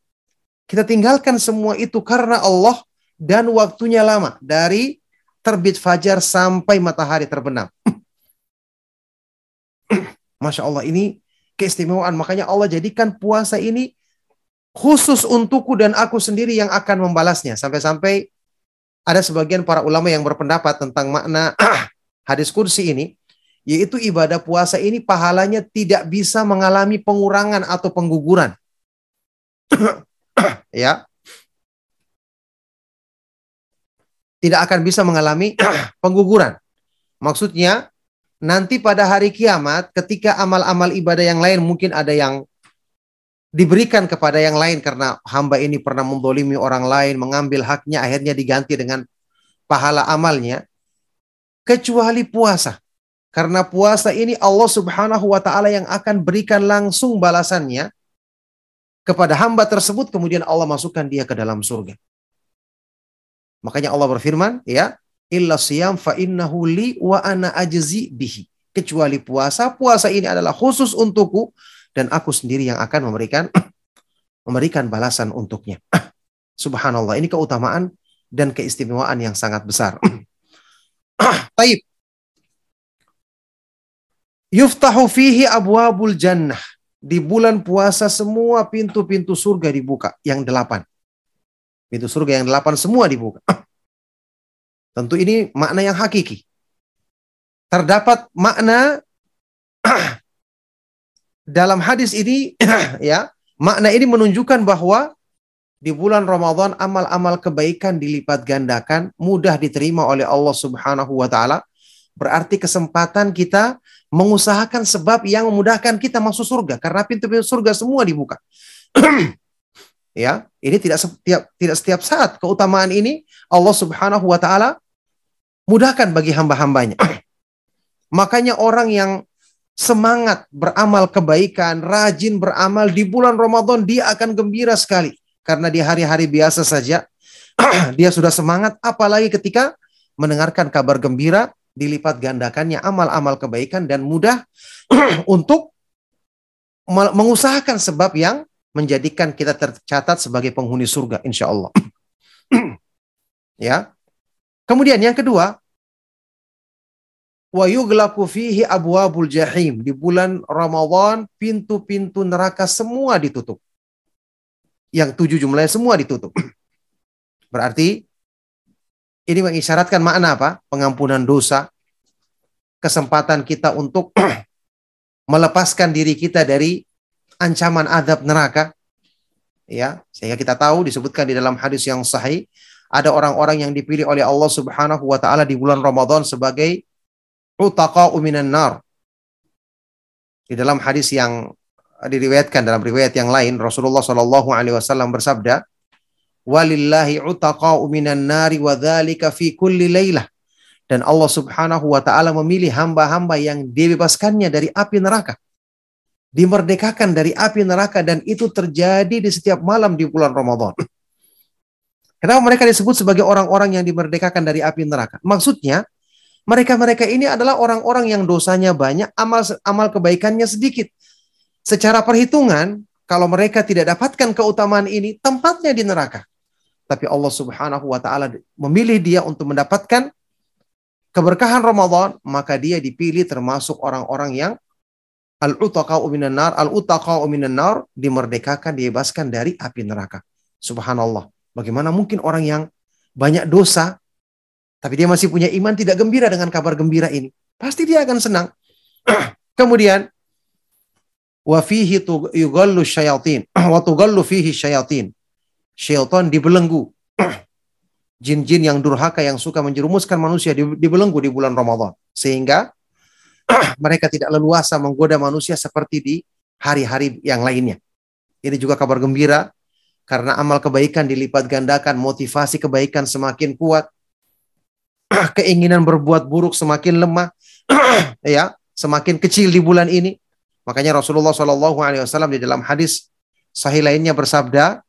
kita tinggalkan semua itu karena Allah dan waktunya lama. Dari terbit fajar sampai matahari terbenam. Masya Allah ini keistimewaan. Makanya Allah jadikan puasa ini khusus untukku dan aku sendiri yang akan membalasnya. Sampai-sampai ada sebagian para ulama yang berpendapat tentang makna hadis kursi ini, yaitu ibadah puasa ini pahalanya tidak bisa mengalami pengurangan atau pengguguran. ya. Tidak akan bisa mengalami pengguguran. Maksudnya, nanti pada hari kiamat ketika amal-amal ibadah yang lain mungkin ada yang diberikan kepada yang lain karena hamba ini pernah membolimi orang lain, mengambil haknya, akhirnya diganti dengan pahala amalnya, kecuali puasa. Karena puasa ini Allah subhanahu wa ta'ala yang akan berikan langsung balasannya kepada hamba tersebut, kemudian Allah masukkan dia ke dalam surga. Makanya Allah berfirman, ya, illa siyam fa innahu li wa ana ajzi bihi. Kecuali puasa, puasa ini adalah khusus untukku dan aku sendiri yang akan memberikan memberikan balasan untuknya. Subhanallah, ini keutamaan dan keistimewaan yang sangat besar. Taib. Yuftahu fihi abwabul jannah. Di bulan puasa semua pintu-pintu surga dibuka. Yang delapan. Pintu surga yang delapan semua dibuka. Tentu ini makna yang hakiki. Terdapat makna dalam hadis ini ya, makna ini menunjukkan bahwa di bulan Ramadan amal-amal kebaikan dilipat gandakan, mudah diterima oleh Allah Subhanahu wa taala. Berarti kesempatan kita mengusahakan sebab yang memudahkan kita masuk surga karena pintu-pintu surga semua dibuka. ya, ini tidak setiap tidak setiap saat keutamaan ini Allah Subhanahu wa taala mudahkan bagi hamba-hambanya. Makanya orang yang semangat beramal kebaikan, rajin beramal di bulan Ramadan, dia akan gembira sekali. Karena di hari-hari biasa saja, dia sudah semangat, apalagi ketika mendengarkan kabar gembira, dilipat gandakannya amal-amal kebaikan dan mudah untuk mengusahakan sebab yang menjadikan kita tercatat sebagai penghuni surga, insya Allah. ya, Kemudian yang kedua, wa fihi abwabul jahim. Di bulan Ramadan pintu-pintu neraka semua ditutup. Yang tujuh jumlahnya semua ditutup. Berarti ini mengisyaratkan makna apa? Pengampunan dosa, kesempatan kita untuk melepaskan diri kita dari ancaman adab neraka. Ya, sehingga kita tahu disebutkan di dalam hadis yang sahih ada orang-orang yang dipilih oleh Allah Subhanahu wa taala di bulan Ramadan sebagai utaqa minan nar. Di dalam hadis yang diriwayatkan dalam riwayat yang lain Rasulullah Shallallahu alaihi wasallam bersabda, "Walillahi utaqa minan nari wa dzalika fi kulli lailah." Dan Allah Subhanahu wa taala memilih hamba-hamba yang dibebaskannya dari api neraka dimerdekakan dari api neraka dan itu terjadi di setiap malam di bulan Ramadan. Kenapa mereka disebut sebagai orang-orang yang dimerdekakan dari api neraka? Maksudnya, mereka-mereka ini adalah orang-orang yang dosanya banyak, amal amal kebaikannya sedikit. Secara perhitungan, kalau mereka tidak dapatkan keutamaan ini, tempatnya di neraka. Tapi Allah Subhanahu wa taala memilih dia untuk mendapatkan keberkahan Ramadan, maka dia dipilih termasuk orang-orang yang al-utaqa'u minan nar, al-utaqa'u minan nar dimerdekakan, dibebaskan dari api neraka. Subhanallah. Bagaimana mungkin orang yang banyak dosa tapi dia masih punya iman tidak gembira dengan kabar gembira ini? Pasti dia akan senang. Kemudian wa fihi yughallu syayatin wa tughallu fihi syayatin. Syaitan dibelenggu. Jin-jin yang durhaka yang suka menjerumuskan manusia dibelenggu di bulan Ramadan. Sehingga mereka tidak leluasa menggoda manusia seperti di hari-hari yang lainnya. Ini juga kabar gembira karena amal kebaikan dilipat gandakan, motivasi kebaikan semakin kuat, keinginan berbuat buruk semakin lemah, ya, semakin kecil di bulan ini. Makanya Rasulullah Wasallam di dalam hadis sahih lainnya bersabda,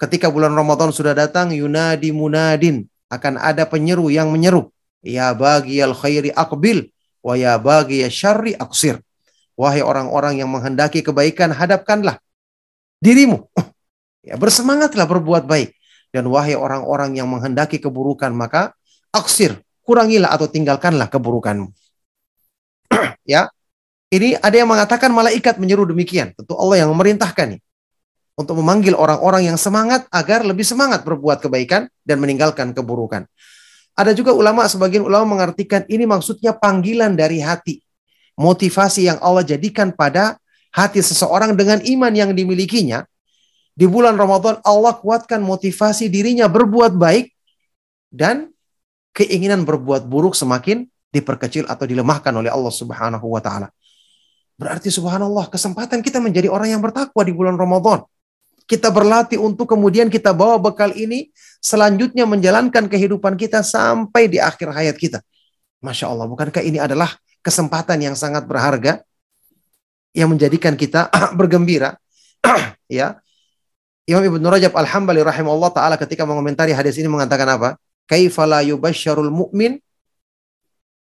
ketika bulan Ramadan sudah datang, yunadi munadin akan ada penyeru yang menyeru, ya bagi al khairi akbil, Wa ya bagi ya syarri aksir. Wahai orang-orang yang menghendaki kebaikan, hadapkanlah dirimu. Ya, bersemangatlah berbuat baik. Dan wahai orang-orang yang menghendaki keburukan, maka aksir, kurangilah atau tinggalkanlah keburukanmu. ya, ini ada yang mengatakan malaikat menyuruh demikian. Tentu Allah yang memerintahkan nih untuk memanggil orang-orang yang semangat agar lebih semangat berbuat kebaikan dan meninggalkan keburukan. Ada juga ulama, sebagian ulama mengartikan ini maksudnya panggilan dari hati. Motivasi yang Allah jadikan pada hati seseorang dengan iman yang dimilikinya. Di bulan Ramadan Allah kuatkan motivasi dirinya berbuat baik dan keinginan berbuat buruk semakin diperkecil atau dilemahkan oleh Allah Subhanahu wa taala. Berarti subhanallah kesempatan kita menjadi orang yang bertakwa di bulan Ramadan. Kita berlatih untuk kemudian kita bawa bekal ini selanjutnya menjalankan kehidupan kita sampai di akhir hayat kita. Masya Allah, bukankah ini adalah kesempatan yang sangat berharga yang menjadikan kita bergembira? ya, Imam Ibn Rajab Al-Hambali rahimahullah taala ketika mengomentari hadis ini mengatakan apa? Kaifala yubasyarul mu'min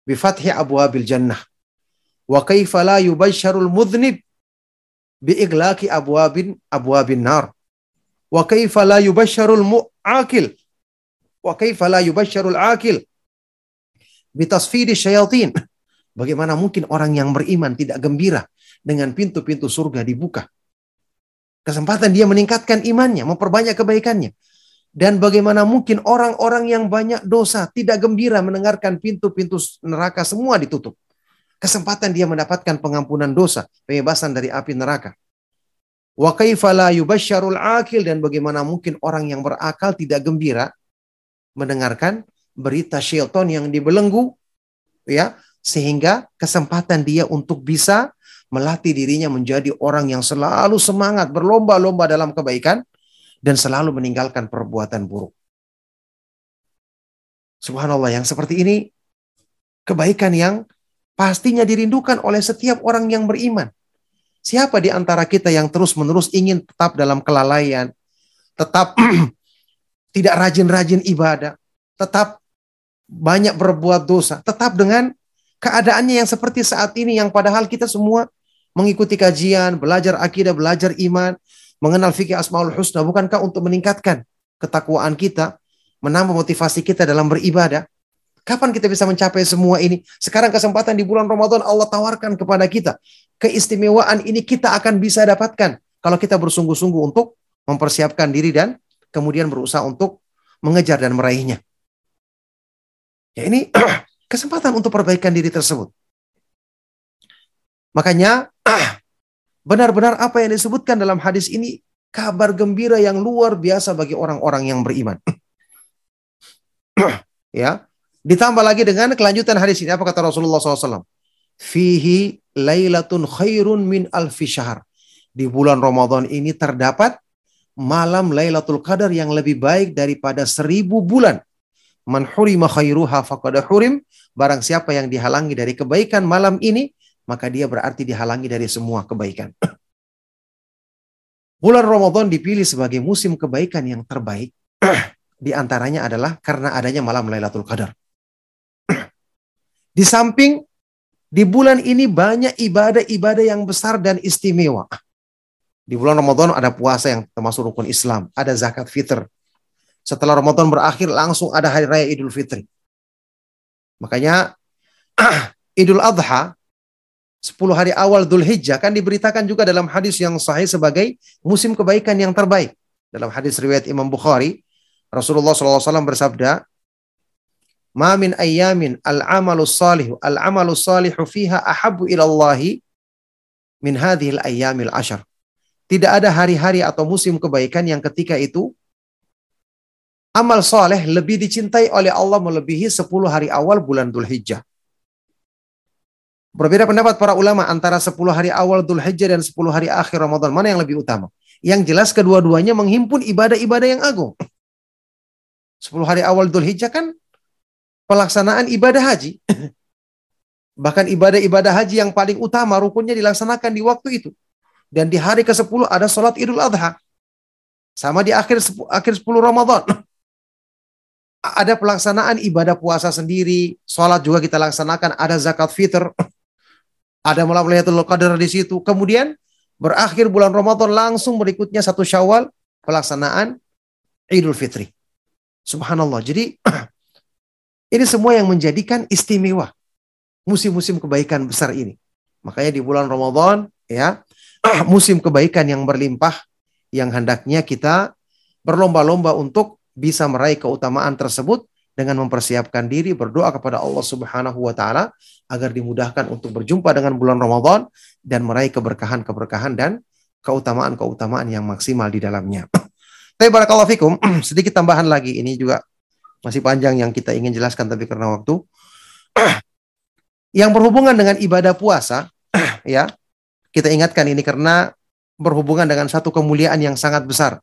bi fathi abwabil jannah wa kaifala yubasyarul mudhnib bi iglaki abwabin abwabin nar Wa kaifa la yubashsharul mu'akil? Wa kaifa la yubashsharul akil? Bitasfidi syayatin. Bagaimana mungkin orang yang beriman tidak gembira dengan pintu-pintu surga dibuka? Kesempatan dia meningkatkan imannya, memperbanyak kebaikannya. Dan bagaimana mungkin orang-orang yang banyak dosa tidak gembira mendengarkan pintu-pintu neraka semua ditutup. Kesempatan dia mendapatkan pengampunan dosa, pembebasan dari api neraka. Wa kaifa la yubasyarul akil dan bagaimana mungkin orang yang berakal tidak gembira mendengarkan berita syaitan yang dibelenggu ya sehingga kesempatan dia untuk bisa melatih dirinya menjadi orang yang selalu semangat berlomba-lomba dalam kebaikan dan selalu meninggalkan perbuatan buruk. Subhanallah yang seperti ini kebaikan yang pastinya dirindukan oleh setiap orang yang beriman. Siapa di antara kita yang terus-menerus ingin tetap dalam kelalaian, tetap tidak rajin-rajin ibadah, tetap banyak berbuat dosa, tetap dengan keadaannya yang seperti saat ini yang padahal kita semua mengikuti kajian, belajar akidah, belajar iman, mengenal fikih asmaul husna bukankah untuk meningkatkan ketakwaan kita, menambah motivasi kita dalam beribadah. Kapan kita bisa mencapai semua ini? Sekarang kesempatan di bulan Ramadan Allah tawarkan kepada kita. Keistimewaan ini kita akan bisa dapatkan kalau kita bersungguh-sungguh untuk mempersiapkan diri dan kemudian berusaha untuk mengejar dan meraihnya. Ya ini kesempatan untuk perbaikan diri tersebut. Makanya benar-benar apa yang disebutkan dalam hadis ini kabar gembira yang luar biasa bagi orang-orang yang beriman. ya, ditambah lagi dengan kelanjutan hadis ini apa kata Rasulullah SAW? Fihi lailatun khairun min alfi syahr. Di bulan Ramadan ini terdapat malam Lailatul Qadar yang lebih baik daripada seribu bulan. Man hurima khairuha faqad hurim. Barang siapa yang dihalangi dari kebaikan malam ini, maka dia berarti dihalangi dari semua kebaikan. Bulan Ramadan dipilih sebagai musim kebaikan yang terbaik. Di antaranya adalah karena adanya malam Lailatul Qadar. Di samping di bulan ini banyak ibadah-ibadah yang besar dan istimewa. Di bulan Ramadan ada puasa yang termasuk rukun Islam, ada zakat fitr. Setelah Ramadan berakhir langsung ada hari raya Idul Fitri. Makanya Idul Adha 10 hari awal Dhul Hijjah kan diberitakan juga dalam hadis yang sahih sebagai musim kebaikan yang terbaik. Dalam hadis riwayat Imam Bukhari, Rasulullah SAW bersabda, Ma min ayyamin al-amalu salih al-amalu salihu fiha ahabbu ilallahi min hadhil ayyamil ashar. Tidak ada hari-hari atau musim kebaikan yang ketika itu amal soleh lebih dicintai oleh Allah melebihi 10 hari awal bulan Dhul Hijjah. Berbeda pendapat para ulama antara 10 hari awal Dhul Hijjah dan 10 hari akhir Ramadan. Mana yang lebih utama? Yang jelas kedua-duanya menghimpun ibadah-ibadah yang agung. 10 hari awal Dhul Hijjah kan pelaksanaan ibadah haji. Bahkan ibadah-ibadah haji yang paling utama rukunnya dilaksanakan di waktu itu. Dan di hari ke-10 ada sholat idul adha. Sama di akhir akhir 10 Ramadan. Ada pelaksanaan ibadah puasa sendiri, sholat juga kita laksanakan, ada zakat fitr, ada malam Lailatul Qadar di situ. Kemudian berakhir bulan Ramadan langsung berikutnya satu Syawal pelaksanaan Idul Fitri. Subhanallah. Jadi ini semua yang menjadikan istimewa musim-musim kebaikan besar ini. Makanya di bulan Ramadan ya musim kebaikan yang berlimpah yang hendaknya kita berlomba-lomba untuk bisa meraih keutamaan tersebut dengan mempersiapkan diri berdoa kepada Allah Subhanahu wa taala agar dimudahkan untuk berjumpa dengan bulan Ramadan dan meraih keberkahan-keberkahan dan keutamaan-keutamaan yang maksimal di dalamnya. Tapi barakallahu fikum, sedikit tambahan lagi ini juga masih panjang yang kita ingin jelaskan tapi karena waktu yang berhubungan dengan ibadah puasa ya. Kita ingatkan ini karena berhubungan dengan satu kemuliaan yang sangat besar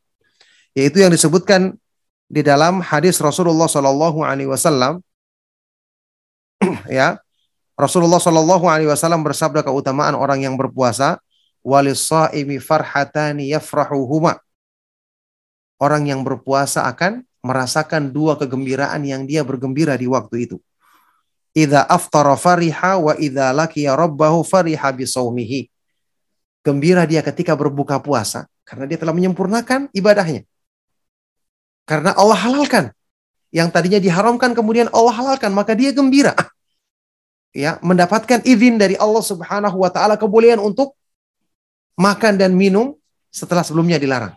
yaitu yang disebutkan di dalam hadis Rasulullah Shallallahu Alaihi Wasallam ya Rasulullah Shallallahu Alaihi Wasallam bersabda keutamaan orang yang berpuasa walisaimi farhatani yafrahuhuma orang yang berpuasa akan merasakan dua kegembiraan yang dia bergembira di waktu itu Idza aftara fariha wa idza laqiya rabbahu fariha. Gembira dia ketika berbuka puasa karena dia telah menyempurnakan ibadahnya. Karena Allah halalkan. Yang tadinya diharamkan kemudian Allah halalkan, maka dia gembira. Ya, mendapatkan izin dari Allah Subhanahu wa taala kebolehan untuk makan dan minum setelah sebelumnya dilarang.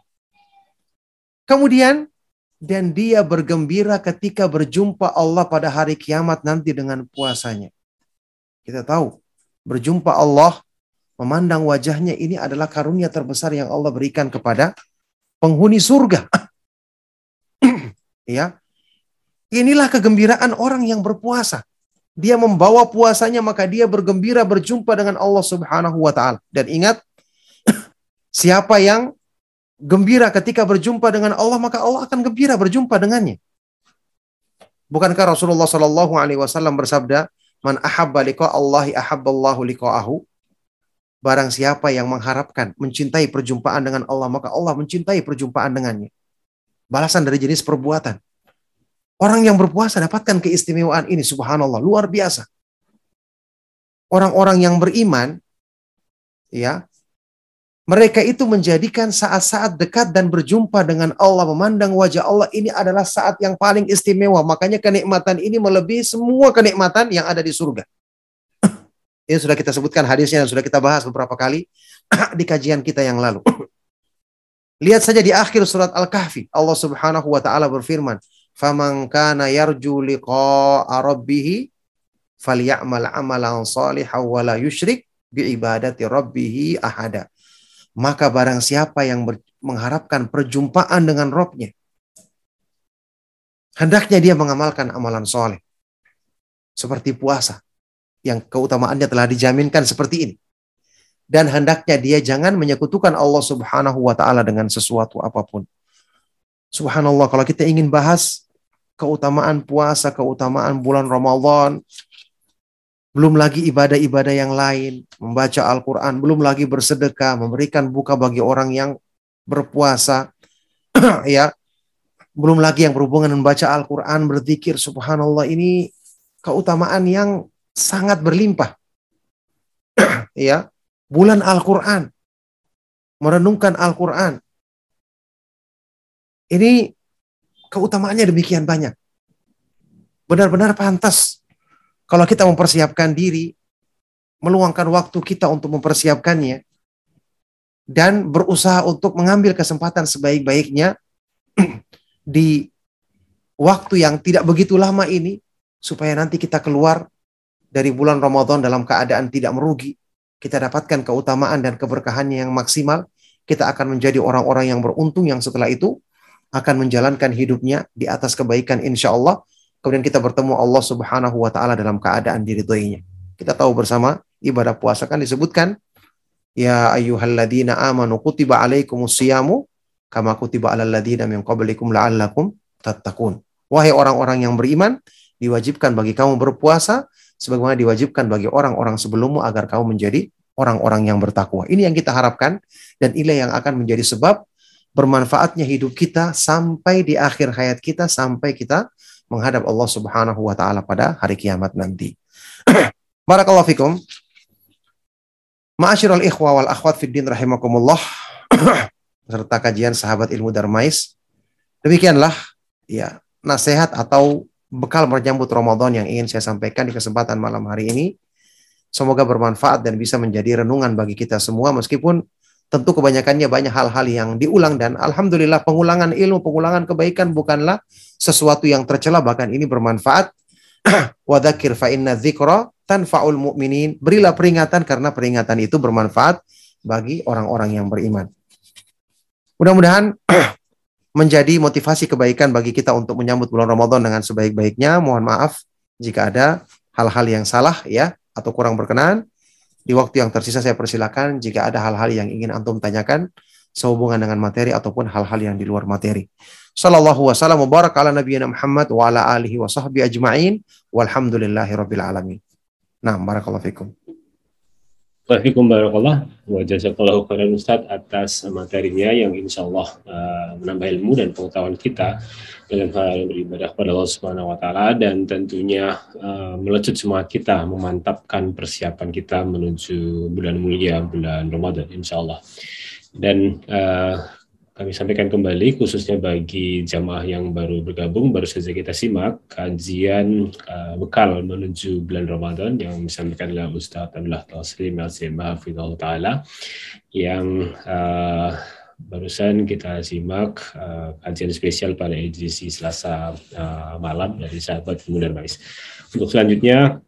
Kemudian dan dia bergembira ketika berjumpa Allah pada hari kiamat nanti dengan puasanya. Kita tahu, berjumpa Allah, memandang wajahnya ini adalah karunia terbesar yang Allah berikan kepada penghuni surga. ya. Inilah kegembiraan orang yang berpuasa. Dia membawa puasanya maka dia bergembira berjumpa dengan Allah Subhanahu wa taala. Dan ingat siapa yang gembira ketika berjumpa dengan Allah maka Allah akan gembira berjumpa dengannya. Bukankah Rasulullah Shallallahu alaihi wasallam bersabda, "Man ahabba Allahi ahabballahu liqa'ahu." Barang siapa yang mengharapkan mencintai perjumpaan dengan Allah, maka Allah mencintai perjumpaan dengannya. Balasan dari jenis perbuatan. Orang yang berpuasa dapatkan keistimewaan ini, subhanallah, luar biasa. Orang-orang yang beriman, ya, Mereka itu menjadikan saat-saat dekat dan berjumpa dengan Allah, memandang wajah Allah ini adalah saat yang paling istimewa. Makanya kenikmatan ini melebihi semua kenikmatan yang ada di surga. Ini sudah kita sebutkan hadisnya dan sudah kita bahas beberapa kali di kajian kita yang lalu. Lihat saja di akhir surat Al-Kahfi, Allah Subhanahu wa taala berfirman, "Faman kana yarju liqa'a rabbih falyamal amalan salihan wa la yusyrik bi ibadati rabbih ahada." Maka barang siapa yang mengharapkan perjumpaan dengan Robnya, hendaknya dia mengamalkan amalan soleh. Seperti puasa, yang keutamaannya telah dijaminkan seperti ini. Dan hendaknya dia jangan menyekutukan Allah subhanahu wa ta'ala dengan sesuatu apa pun. Subhanallah, kalau kita ingin bahas keutamaan puasa, keutamaan bulan Ramadan, belum lagi ibadah-ibadah yang lain, membaca Al-Quran, belum lagi bersedekah, memberikan buka bagi orang yang berpuasa, ya, belum lagi yang berhubungan membaca Al-Quran, berzikir, subhanallah, ini keutamaan yang sangat berlimpah. ya, bulan Al-Quran, merenungkan Al-Quran, ini keutamaannya demikian banyak. Benar-benar pantas kalau kita mempersiapkan diri, meluangkan waktu kita untuk mempersiapkannya, dan berusaha untuk mengambil kesempatan sebaik-baiknya di waktu yang tidak begitu lama ini, supaya nanti kita keluar dari bulan Ramadan dalam keadaan tidak merugi, kita dapatkan keutamaan dan keberkahannya yang maksimal, kita akan menjadi orang-orang yang beruntung yang setelah itu akan menjalankan hidupnya di atas kebaikan insya Allah kemudian kita bertemu Allah Subhanahu wa taala dalam keadaan diridhoinya. Kita tahu bersama ibadah puasa kan disebutkan ya ayyuhalladzina amanu kutiba alaikumus siyamu kama kutiba alal ladzina min qablikum la'allakum tattaqun. Wahai orang-orang yang beriman, diwajibkan bagi kamu berpuasa sebagaimana diwajibkan bagi orang-orang sebelummu agar kamu menjadi orang-orang yang bertakwa. Ini yang kita harapkan dan ini yang akan menjadi sebab bermanfaatnya hidup kita sampai di akhir hayat kita sampai kita menghadap Allah Subhanahu wa taala pada hari kiamat nanti. Barakallahu fikum. Ma'asyiral ikhwa wal akhwat fid din rahimakumullah. serta kajian sahabat ilmu Darmais. Demikianlah ya nasihat atau bekal menyambut Ramadan yang ingin saya sampaikan di kesempatan malam hari ini. Semoga bermanfaat dan bisa menjadi renungan bagi kita semua meskipun tentu kebanyakannya banyak hal-hal yang diulang dan alhamdulillah pengulangan ilmu, pengulangan kebaikan bukanlah sesuatu yang tercela bahkan ini bermanfaat. Wadakir fa inna tanfaul mu'minin. Berilah peringatan karena peringatan itu bermanfaat bagi orang-orang yang beriman. Mudah-mudahan menjadi motivasi kebaikan bagi kita untuk menyambut bulan Ramadan dengan sebaik-baiknya. Mohon maaf jika ada hal-hal yang salah ya atau kurang berkenan. Di waktu yang tersisa saya persilakan jika ada hal-hal yang ingin antum tanyakan sehubungan dengan materi ataupun hal-hal yang di luar materi. Sallallahu wasallam wa baraka ala nabiyina Muhammad wa ala alihi wa sahbihi ajma'in walhamdulillahi rabbil alamin. Nah, barakallahu fikum. Waalaikumsalam barakallah wa jazakallahu khairan Ustaz atas materinya yang insya Allah uh, menambah ilmu dan pengetahuan kita dalam hal beribadah kepada Allah Subhanahu wa taala dan tentunya uh, melecut semua kita memantapkan persiapan kita menuju bulan mulia bulan Ramadan insya Allah. Dan uh, kami sampaikan kembali khususnya bagi jamaah yang baru bergabung baru saja kita simak kajian uh, bekal menuju bulan Ramadan yang disampaikan oleh Ustaz Abdullah Taslim Al-Sima Taala yang uh, barusan kita simak uh, kajian spesial pada edisi Selasa uh, malam dari sahabat Pemuda Mais. Untuk selanjutnya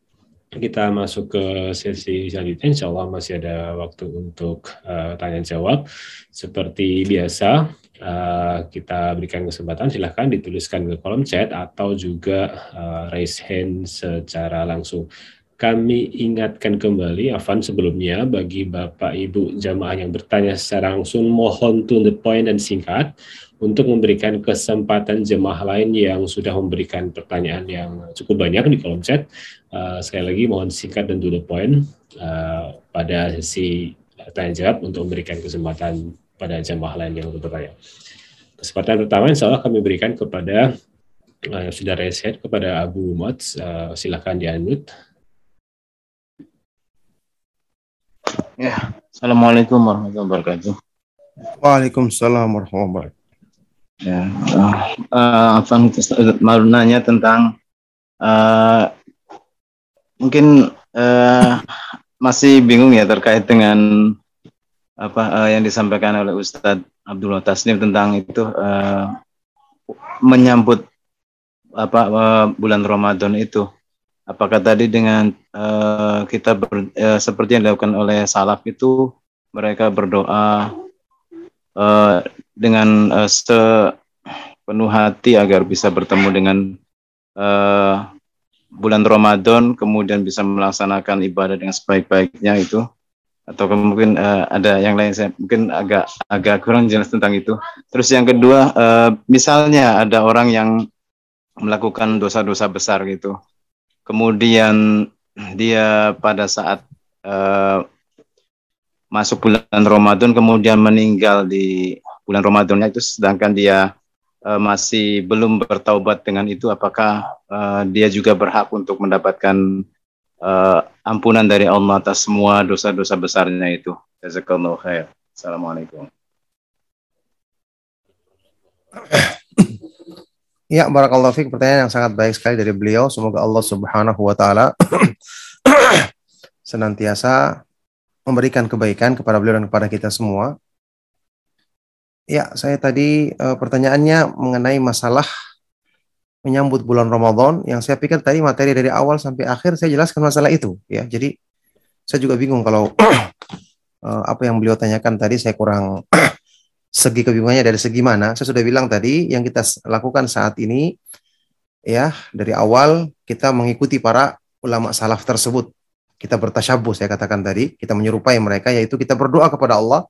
kita masuk ke sesi selanjutnya. Insya Allah masih ada waktu untuk uh, tanya jawab. Seperti biasa, uh, kita berikan kesempatan. Silahkan dituliskan ke kolom chat atau juga uh, raise hand secara langsung. Kami ingatkan kembali, Afan sebelumnya, bagi Bapak Ibu jamaah yang bertanya secara langsung, mohon to the point dan singkat untuk memberikan kesempatan jemaah lain yang sudah memberikan pertanyaan yang cukup banyak di kolom chat. Uh, sekali lagi mohon singkat dan to the point uh, pada sesi tanya jawab untuk memberikan kesempatan pada jemaah lain yang bertanya. Kesempatan pertama insya Allah kami berikan kepada uh, yang sudah hand kepada Abu Mods. Uh, silakan di Ya, Assalamualaikum warahmatullahi wabarakatuh. Waalaikumsalam warahmatullahi wabarakatuh. Ya, uh, uh, mau nanya tentang uh, mungkin uh, masih bingung ya terkait dengan apa uh, yang disampaikan oleh Ustadz Abdullah Tasnim tentang itu uh, menyambut apa uh, bulan Ramadan itu. Apakah tadi dengan uh, kita ber, uh, seperti yang dilakukan oleh salaf itu mereka berdoa uh, dengan uh, sepenuh hati agar bisa bertemu dengan uh, bulan Ramadan, kemudian bisa melaksanakan ibadah dengan sebaik-baiknya itu, atau mungkin uh, ada yang lain saya mungkin agak agak kurang jelas tentang itu. Terus yang kedua, uh, misalnya ada orang yang melakukan dosa-dosa besar gitu, kemudian dia pada saat uh, masuk bulan Ramadan kemudian meninggal di bulan Ramadannya itu sedangkan dia uh, masih belum bertaubat dengan itu apakah uh, dia juga berhak untuk mendapatkan uh, ampunan dari Allah atas semua dosa-dosa besarnya itu? Jazakallahu khair. Assalamualaikum Ya, barakallahu fiik. Pertanyaan yang sangat baik sekali dari beliau. Semoga Allah Subhanahu wa taala senantiasa memberikan kebaikan kepada beliau dan kepada kita semua. Ya, saya tadi uh, pertanyaannya mengenai masalah menyambut bulan Ramadan yang saya pikir tadi materi dari awal sampai akhir saya jelaskan masalah itu ya. Jadi saya juga bingung kalau uh, apa yang beliau tanyakan tadi saya kurang segi kebingungannya dari segi mana. Saya sudah bilang tadi yang kita lakukan saat ini ya dari awal kita mengikuti para ulama salaf tersebut. Kita bertasyabuh saya katakan tadi, kita menyerupai mereka yaitu kita berdoa kepada Allah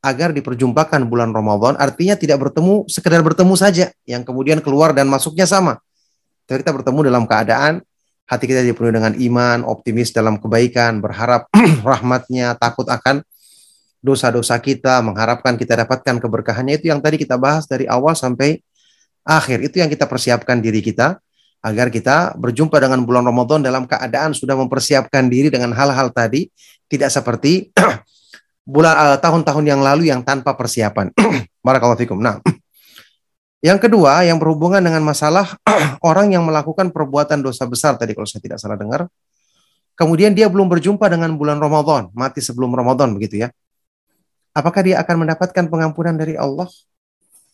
agar diperjumpakan bulan Ramadan artinya tidak bertemu sekedar bertemu saja yang kemudian keluar dan masuknya sama. Tapi kita bertemu dalam keadaan hati kita dipenuhi dengan iman, optimis dalam kebaikan, berharap rahmatnya, takut akan dosa-dosa kita, mengharapkan kita dapatkan keberkahannya itu yang tadi kita bahas dari awal sampai akhir. Itu yang kita persiapkan diri kita agar kita berjumpa dengan bulan Ramadan dalam keadaan sudah mempersiapkan diri dengan hal-hal tadi, tidak seperti bulan uh, tahun-tahun yang lalu yang tanpa persiapan. Barakallahu fikum. Nah, yang kedua yang berhubungan dengan masalah orang yang melakukan perbuatan dosa besar tadi kalau saya tidak salah dengar. Kemudian dia belum berjumpa dengan bulan Ramadan, mati sebelum Ramadan begitu ya. Apakah dia akan mendapatkan pengampunan dari Allah?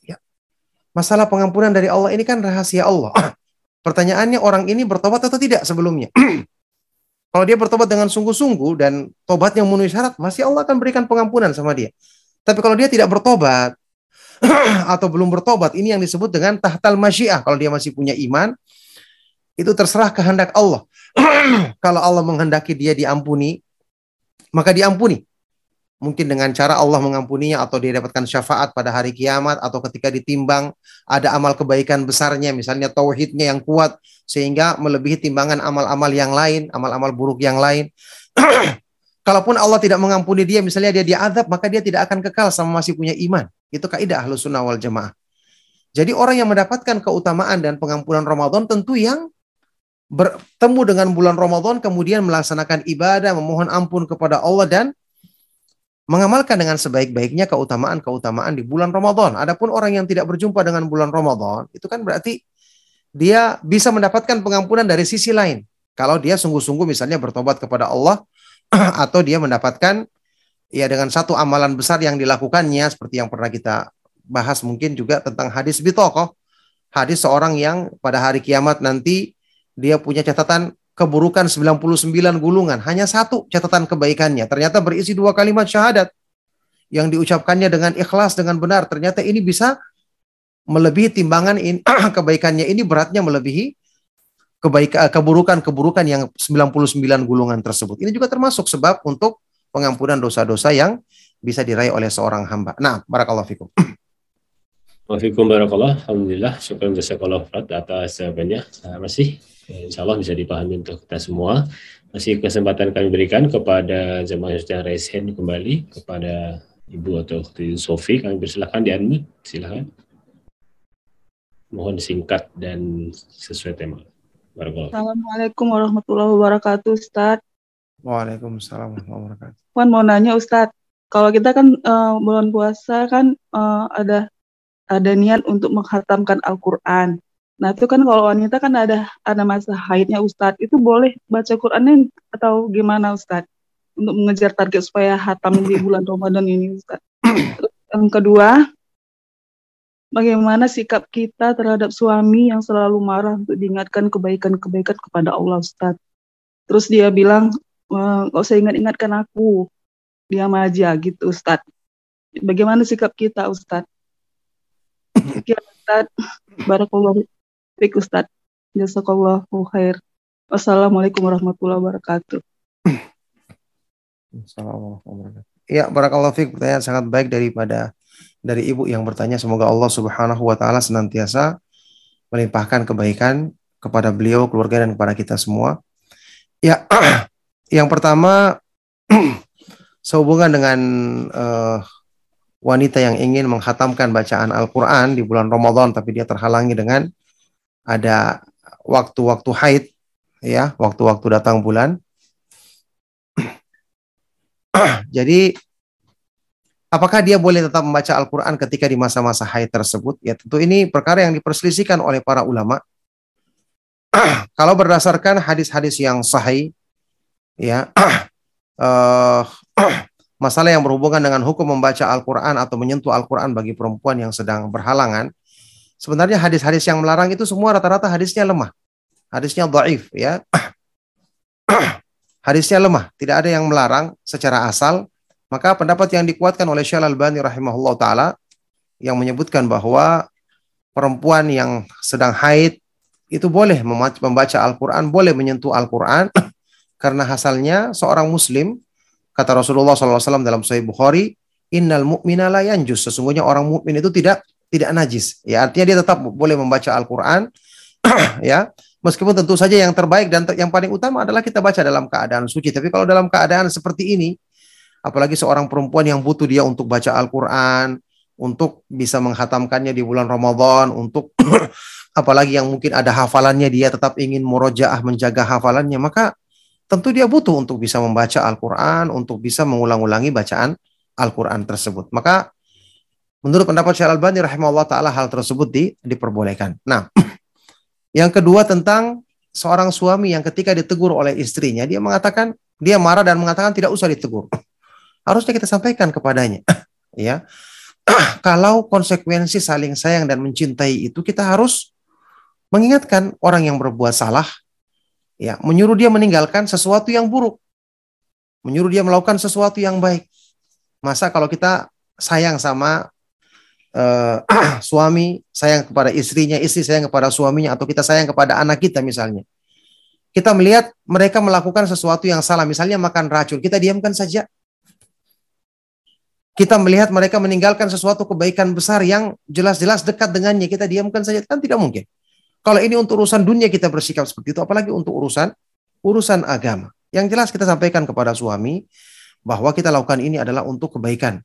Ya. Masalah pengampunan dari Allah ini kan rahasia Allah. Pertanyaannya orang ini bertobat atau tidak sebelumnya? Kalau dia bertobat dengan sungguh-sungguh dan tobatnya memenuhi syarat, masih Allah akan berikan pengampunan sama dia. Tapi kalau dia tidak bertobat atau belum bertobat, ini yang disebut dengan tahtal masyiah. Kalau dia masih punya iman, itu terserah kehendak Allah. kalau Allah menghendaki dia diampuni, maka diampuni mungkin dengan cara Allah mengampuninya atau dia dapatkan syafaat pada hari kiamat atau ketika ditimbang ada amal kebaikan besarnya misalnya tauhidnya yang kuat sehingga melebihi timbangan amal-amal yang lain, amal-amal buruk yang lain. Kalaupun Allah tidak mengampuni dia, misalnya dia diadab, maka dia tidak akan kekal sama masih punya iman. Itu kaidah ahlus sunnah wal jamaah. Jadi orang yang mendapatkan keutamaan dan pengampunan Ramadan tentu yang bertemu dengan bulan Ramadan kemudian melaksanakan ibadah, memohon ampun kepada Allah dan mengamalkan dengan sebaik-baiknya keutamaan-keutamaan di bulan Ramadan. Adapun orang yang tidak berjumpa dengan bulan Ramadan, itu kan berarti dia bisa mendapatkan pengampunan dari sisi lain. Kalau dia sungguh-sungguh misalnya bertobat kepada Allah atau dia mendapatkan ya dengan satu amalan besar yang dilakukannya seperti yang pernah kita bahas mungkin juga tentang hadis bitokoh. Hadis seorang yang pada hari kiamat nanti dia punya catatan keburukan 99 gulungan, hanya satu catatan kebaikannya. Ternyata berisi dua kalimat syahadat yang diucapkannya dengan ikhlas dengan benar. Ternyata ini bisa melebihi timbangan ini, kebaikannya ini beratnya melebihi keburukan-keburukan yang 99 gulungan tersebut. Ini juga termasuk sebab untuk pengampunan dosa-dosa yang bisa diraih oleh seorang hamba. Nah, barakallahu fikum. Waalaikumsalam barakallah. Alhamdulillah. Syukur jazakallah atas jawabannya. Masih insya Allah bisa dipahami untuk kita semua. Masih kesempatan kami berikan kepada jemaah yang resen kembali kepada Ibu atau Sofi. Kami persilahkan di unmute. Silakan. Mohon singkat dan sesuai tema. Assalamualaikum warahmatullahi wabarakatuh, Ustaz. Waalaikumsalam warahmatullahi wabarakatuh. Puan mau nanya Ustadz, kalau kita kan eh, bulan puasa kan eh, ada ada niat untuk menghatamkan Al-Quran. Nah itu kan kalau wanita kan ada ada masa haidnya Ustadz, itu boleh baca Qurannya atau gimana Ustadz? Untuk mengejar target supaya hatam di bulan Ramadan ini Ustadz. Yang kedua, bagaimana sikap kita terhadap suami yang selalu marah untuk diingatkan kebaikan-kebaikan kepada Allah Ustadz. Terus dia bilang, "Eh, nggak usah ingat-ingatkan aku, diam aja gitu Ustadz. Bagaimana sikap kita Ustadz? Sekian Ustadz, Barakallahu fiik Ustadz. Jazakallahu khair. Wassalamualaikum warahmatullahi wabarakatuh. Assalamualaikum warahmatullahi. Ya, barakallahu fiik pertanyaan sangat baik daripada dari ibu yang bertanya semoga Allah Subhanahu wa taala senantiasa melimpahkan kebaikan kepada beliau, keluarga dan kepada kita semua. Ya, yang pertama sehubungan dengan eh, wanita yang ingin menghatamkan bacaan Al-Qur'an di bulan Ramadan tapi dia terhalangi dengan ada waktu-waktu haid ya, waktu-waktu datang bulan. Jadi apakah dia boleh tetap membaca Al-Quran ketika di masa-masa haid tersebut? Ya tentu ini perkara yang diperselisihkan oleh para ulama. Kalau berdasarkan hadis-hadis yang sahih, ya eh, masalah yang berhubungan dengan hukum membaca Al-Quran atau menyentuh Al-Quran bagi perempuan yang sedang berhalangan, sebenarnya hadis-hadis yang melarang itu semua rata-rata hadisnya lemah, hadisnya dhaif, ya. hadisnya lemah, tidak ada yang melarang secara asal maka pendapat yang dikuatkan oleh Syekh Al-Albani rahimahullah taala yang menyebutkan bahwa perempuan yang sedang haid itu boleh membaca Al-Qur'an, boleh menyentuh Al-Qur'an karena hasilnya seorang muslim kata Rasulullah SAW dalam Sahih Bukhari, "Innal mu'mina la yanjus." Sesungguhnya orang mukmin itu tidak tidak najis. Ya, artinya dia tetap boleh membaca Al-Qur'an ya. Meskipun tentu saja yang terbaik dan ter- yang paling utama adalah kita baca dalam keadaan suci. Tapi kalau dalam keadaan seperti ini, apalagi seorang perempuan yang butuh dia untuk baca Al-Quran, untuk bisa menghatamkannya di bulan Ramadan, untuk apalagi yang mungkin ada hafalannya dia tetap ingin murojaah menjaga hafalannya, maka tentu dia butuh untuk bisa membaca Al-Quran, untuk bisa mengulang-ulangi bacaan Al-Quran tersebut. Maka menurut pendapat Syekh Al-Albani rahimahullah taala hal tersebut di, diperbolehkan. Nah, yang kedua tentang seorang suami yang ketika ditegur oleh istrinya, dia mengatakan dia marah dan mengatakan tidak usah ditegur. Harusnya kita sampaikan kepadanya, ya. Kalau konsekuensi saling sayang dan mencintai itu kita harus mengingatkan orang yang berbuat salah, ya, menyuruh dia meninggalkan sesuatu yang buruk, menyuruh dia melakukan sesuatu yang baik. Masa kalau kita sayang sama eh, suami sayang kepada istrinya, istri sayang kepada suaminya, atau kita sayang kepada anak kita misalnya. Kita melihat mereka melakukan sesuatu yang salah, misalnya makan racun, kita diamkan saja. Kita melihat mereka meninggalkan sesuatu kebaikan besar yang jelas-jelas dekat dengannya, kita diamkan saja, kan tidak mungkin. Kalau ini untuk urusan dunia kita bersikap seperti itu, apalagi untuk urusan urusan agama. Yang jelas kita sampaikan kepada suami bahwa kita lakukan ini adalah untuk kebaikan.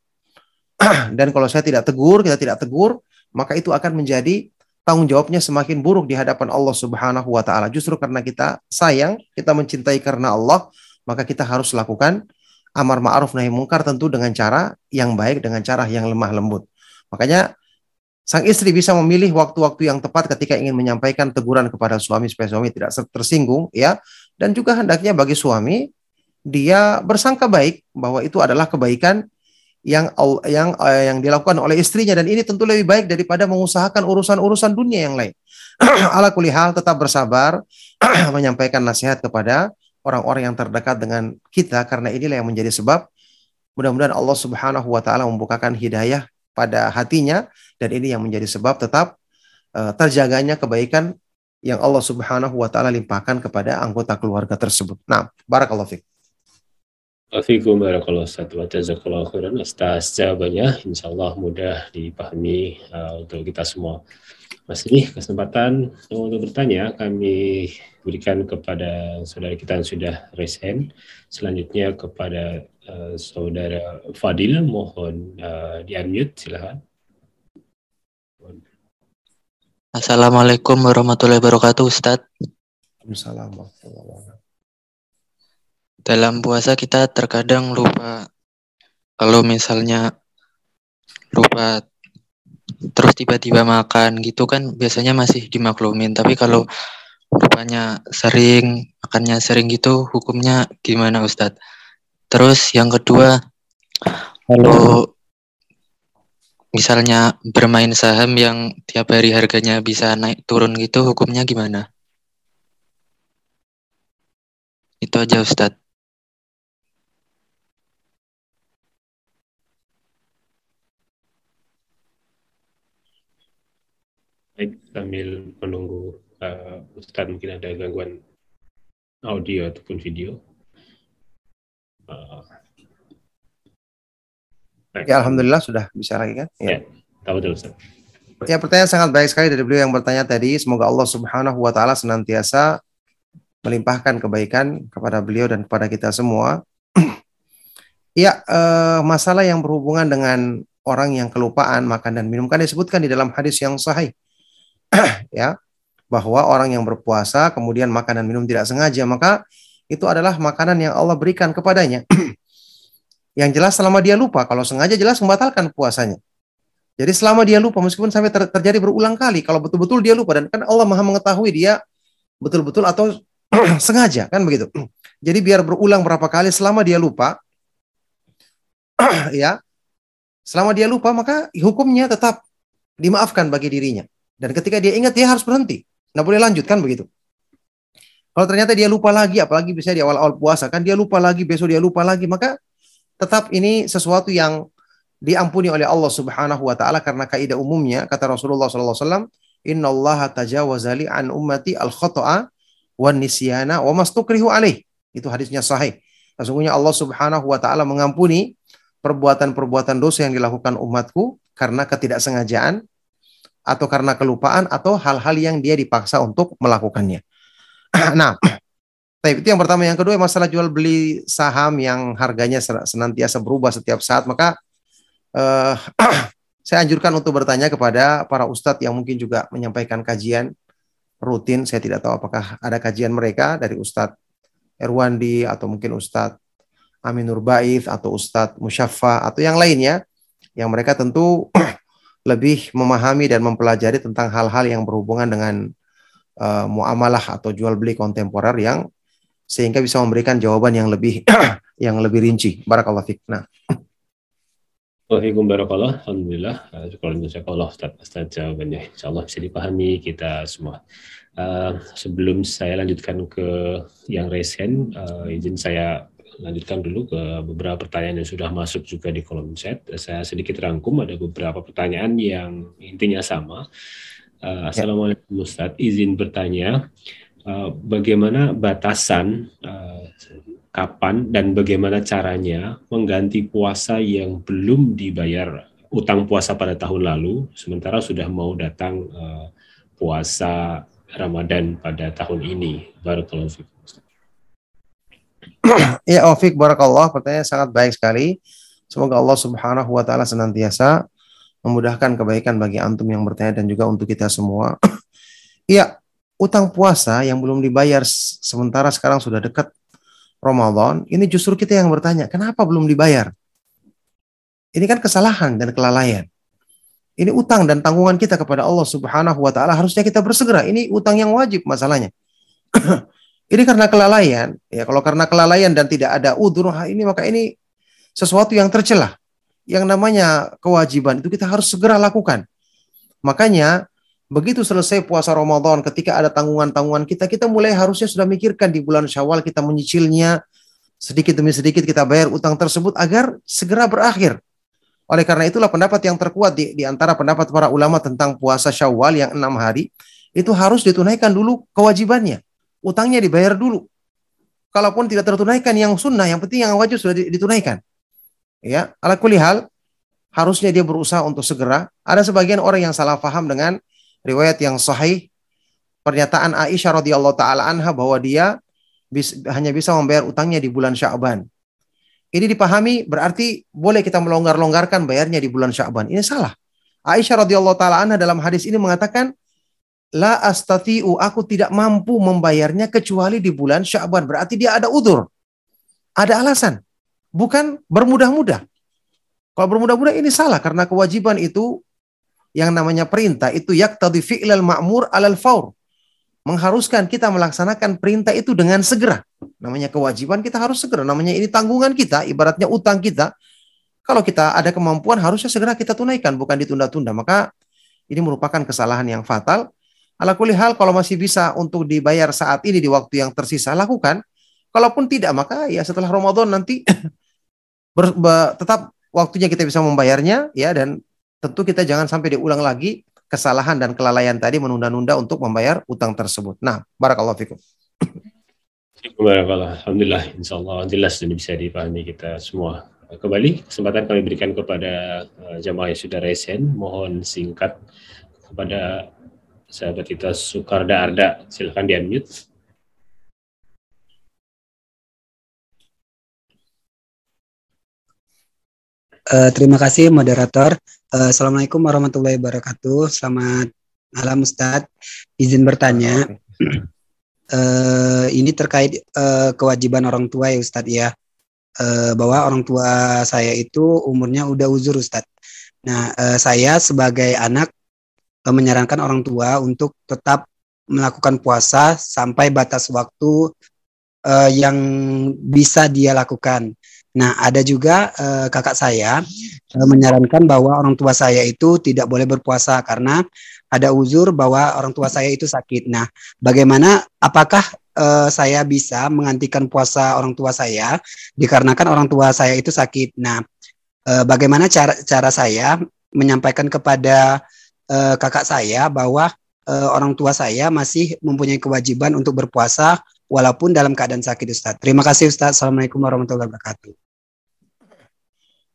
Dan kalau saya tidak tegur, kita tidak tegur, maka itu akan menjadi tanggung jawabnya semakin buruk di hadapan Allah Subhanahu wa taala. Justru karena kita sayang, kita mencintai karena Allah, maka kita harus lakukan amar ma'ruf nahi mungkar tentu dengan cara yang baik, dengan cara yang lemah lembut. Makanya sang istri bisa memilih waktu-waktu yang tepat ketika ingin menyampaikan teguran kepada suami supaya suami tidak tersinggung ya dan juga hendaknya bagi suami dia bersangka baik bahwa itu adalah kebaikan yang yang uh, yang dilakukan oleh istrinya dan ini tentu lebih baik daripada mengusahakan urusan-urusan dunia yang lain. Ala kulihal tetap bersabar menyampaikan nasihat kepada orang-orang yang terdekat dengan kita karena inilah yang menjadi sebab mudah-mudahan Allah Subhanahu wa taala membukakan hidayah pada hatinya dan ini yang menjadi sebab tetap uh, terjaganya kebaikan yang Allah Subhanahu wa taala limpahkan kepada anggota keluarga tersebut. Nah, barakallahu fiik. Assalamualaikum warahmatullahi wabarakatuh. Jazakallahu khairan atas jawabannya. Insya Allah mudah dipahami uh, untuk kita semua. Masih kesempatan untuk bertanya kami berikan kepada saudara kita yang sudah resen. Selanjutnya kepada uh, saudara Fadil, mohon uh, di unmute silahkan. Assalamualaikum warahmatullahi wabarakatuh, Ustadz. Waalaikumsalam warahmatullahi wabarakatuh. Dalam puasa kita terkadang lupa. Kalau misalnya lupa terus tiba-tiba makan gitu kan biasanya masih dimaklumin. Tapi kalau lupanya sering makannya sering gitu hukumnya gimana Ustadz? Terus yang kedua kalau misalnya bermain saham yang tiap hari harganya bisa naik turun gitu hukumnya gimana? Itu aja Ustadz Baik, sambil menunggu uh, Ustadz mungkin ada gangguan audio ataupun video. Uh. Ya alhamdulillah sudah bisa lagi kan? Ya, tahu dulu Ustadz. Ya pertanyaan sangat baik sekali dari beliau yang bertanya tadi. Semoga Allah Subhanahu wa taala senantiasa melimpahkan kebaikan kepada beliau dan kepada kita semua. ya, eh, masalah yang berhubungan dengan orang yang kelupaan makan dan minum kan disebutkan di dalam hadis yang sahih. ya, bahwa orang yang berpuasa kemudian makan dan minum tidak sengaja, maka itu adalah makanan yang Allah berikan kepadanya. yang jelas selama dia lupa, kalau sengaja jelas membatalkan puasanya. Jadi selama dia lupa, meskipun sampai ter terjadi berulang kali, kalau betul-betul dia lupa dan kan Allah maha mengetahui dia betul-betul atau sengaja kan begitu. Jadi biar berulang berapa kali selama dia lupa, ya, selama dia lupa maka hukumnya tetap dimaafkan bagi dirinya. Dan ketika dia ingat dia harus berhenti, nggak boleh lanjut kan begitu. Kalau ternyata dia lupa lagi, apalagi bisa di awal-awal puasa kan dia lupa lagi, besok dia lupa lagi, maka tetap ini sesuatu yang diampuni oleh Allah Subhanahu wa taala karena kaidah umumnya kata Rasulullah sallallahu alaihi wasallam innallaha tajawazali an ummati al khata'a wan nisyana wa mastukrihu alaih. Itu hadisnya sahih. Sesungguhnya Allah Subhanahu wa taala mengampuni perbuatan-perbuatan dosa yang dilakukan umatku karena ketidaksengajaan atau karena kelupaan atau hal-hal yang dia dipaksa untuk melakukannya. nah, itu yang pertama. Yang kedua masalah jual beli saham yang harganya senantiasa berubah setiap saat. Maka uh, saya anjurkan untuk bertanya kepada para ustadz yang mungkin juga menyampaikan kajian rutin. Saya tidak tahu apakah ada kajian mereka dari Ustadz Erwandi atau mungkin Ustadz Aminur Baith atau Ustadz Musyaffa atau yang lainnya yang mereka tentu lebih memahami dan mempelajari tentang hal-hal yang berhubungan dengan uh, muamalah atau jual beli kontemporer yang sehingga bisa memberikan jawaban yang lebih yang lebih rinci. Barakallahu fiik. Nah. Waalaikumsalam barakallah. Alhamdulillah. Misalnya Allah Ustaz, Ustaz jawabannya insya Allah bisa dipahami kita semua. Uh, sebelum saya lanjutkan ke yang resen, uh, izin saya lanjutkan dulu ke beberapa pertanyaan yang sudah masuk juga di kolom chat. Saya sedikit rangkum ada beberapa pertanyaan yang intinya sama. Uh, Assalamualaikum Ustaz, izin bertanya, uh, bagaimana batasan uh, kapan dan bagaimana caranya mengganti puasa yang belum dibayar utang puasa pada tahun lalu, sementara sudah mau datang uh, puasa Ramadan pada tahun ini. Barakallahu fikum. Ya, Ofik barakallah, pertanyaan sangat baik sekali. Semoga Allah Subhanahu wa taala senantiasa memudahkan kebaikan bagi antum yang bertanya dan juga untuk kita semua. Iya, utang puasa yang belum dibayar sementara sekarang sudah dekat Ramadan, ini justru kita yang bertanya, kenapa belum dibayar? Ini kan kesalahan dan kelalaian. Ini utang dan tanggungan kita kepada Allah Subhanahu wa taala harusnya kita bersegera. Ini utang yang wajib masalahnya. ini karena kelalaian, ya kalau karena kelalaian dan tidak ada udur ini maka ini sesuatu yang tercelah. Yang namanya kewajiban itu kita harus segera lakukan. Makanya Begitu selesai puasa Ramadan, ketika ada tanggungan-tanggungan kita, kita mulai harusnya sudah mikirkan di bulan Syawal kita menyicilnya sedikit demi sedikit kita bayar utang tersebut agar segera berakhir. Oleh karena itulah pendapat yang terkuat di, di antara pendapat para ulama tentang puasa Syawal yang enam hari itu harus ditunaikan dulu kewajibannya. Utangnya dibayar dulu. Kalaupun tidak tertunaikan yang sunnah, yang penting yang wajib sudah ditunaikan. Ya, ala kulihal harusnya dia berusaha untuk segera. Ada sebagian orang yang salah paham dengan riwayat yang sahih pernyataan Aisyah radhiyallahu taala anha bahwa dia bis, hanya bisa membayar utangnya di bulan Sya'ban. Ini dipahami berarti boleh kita melonggar-longgarkan bayarnya di bulan Sya'ban. Ini salah. Aisyah radhiyallahu taala anha dalam hadis ini mengatakan la astati'u aku tidak mampu membayarnya kecuali di bulan Sya'ban. Berarti dia ada udur. Ada alasan. Bukan bermudah-mudah. Kalau bermudah-mudah ini salah karena kewajiban itu yang namanya perintah itu yaqtadi fi'lal ma'mur alal faur. Mengharuskan kita melaksanakan perintah itu dengan segera. Namanya kewajiban kita harus segera. Namanya ini tanggungan kita, ibaratnya utang kita. Kalau kita ada kemampuan harusnya segera kita tunaikan, bukan ditunda-tunda. Maka ini merupakan kesalahan yang fatal. Ala kulli hal kalau masih bisa untuk dibayar saat ini di waktu yang tersisa lakukan. Kalaupun tidak maka ya setelah Ramadan nanti ber, ber, tetap waktunya kita bisa membayarnya ya dan tentu kita jangan sampai diulang lagi kesalahan dan kelalaian tadi menunda-nunda untuk membayar utang tersebut. Nah, barakallahu fikum. Barakallah. Alhamdulillah, insya Allah jelas dan bisa dipahami kita semua. Kembali kesempatan kami berikan kepada uh, jamaah yang sudah resen. Mohon singkat kepada sahabat kita Sukarda Arda. Silahkan di unmute. Uh, terima kasih moderator. Uh, Assalamualaikum warahmatullahi wabarakatuh. Selamat malam Ustadz. Izin bertanya. Uh, ini terkait uh, kewajiban orang tua ya Ustadz ya. Uh, bahwa orang tua saya itu umurnya udah uzur Ustadz. Nah, uh, saya sebagai anak menyarankan orang tua untuk tetap melakukan puasa sampai batas waktu uh, yang bisa dia lakukan. Nah, ada juga uh, kakak saya uh, menyarankan bahwa orang tua saya itu tidak boleh berpuasa karena ada uzur bahwa orang tua saya itu sakit. Nah, bagaimana apakah uh, saya bisa menggantikan puasa orang tua saya dikarenakan orang tua saya itu sakit? Nah, uh, bagaimana cara cara saya menyampaikan kepada uh, kakak saya bahwa uh, orang tua saya masih mempunyai kewajiban untuk berpuasa walaupun dalam keadaan sakit Ustaz. Terima kasih Ustaz. Assalamualaikum warahmatullahi wabarakatuh.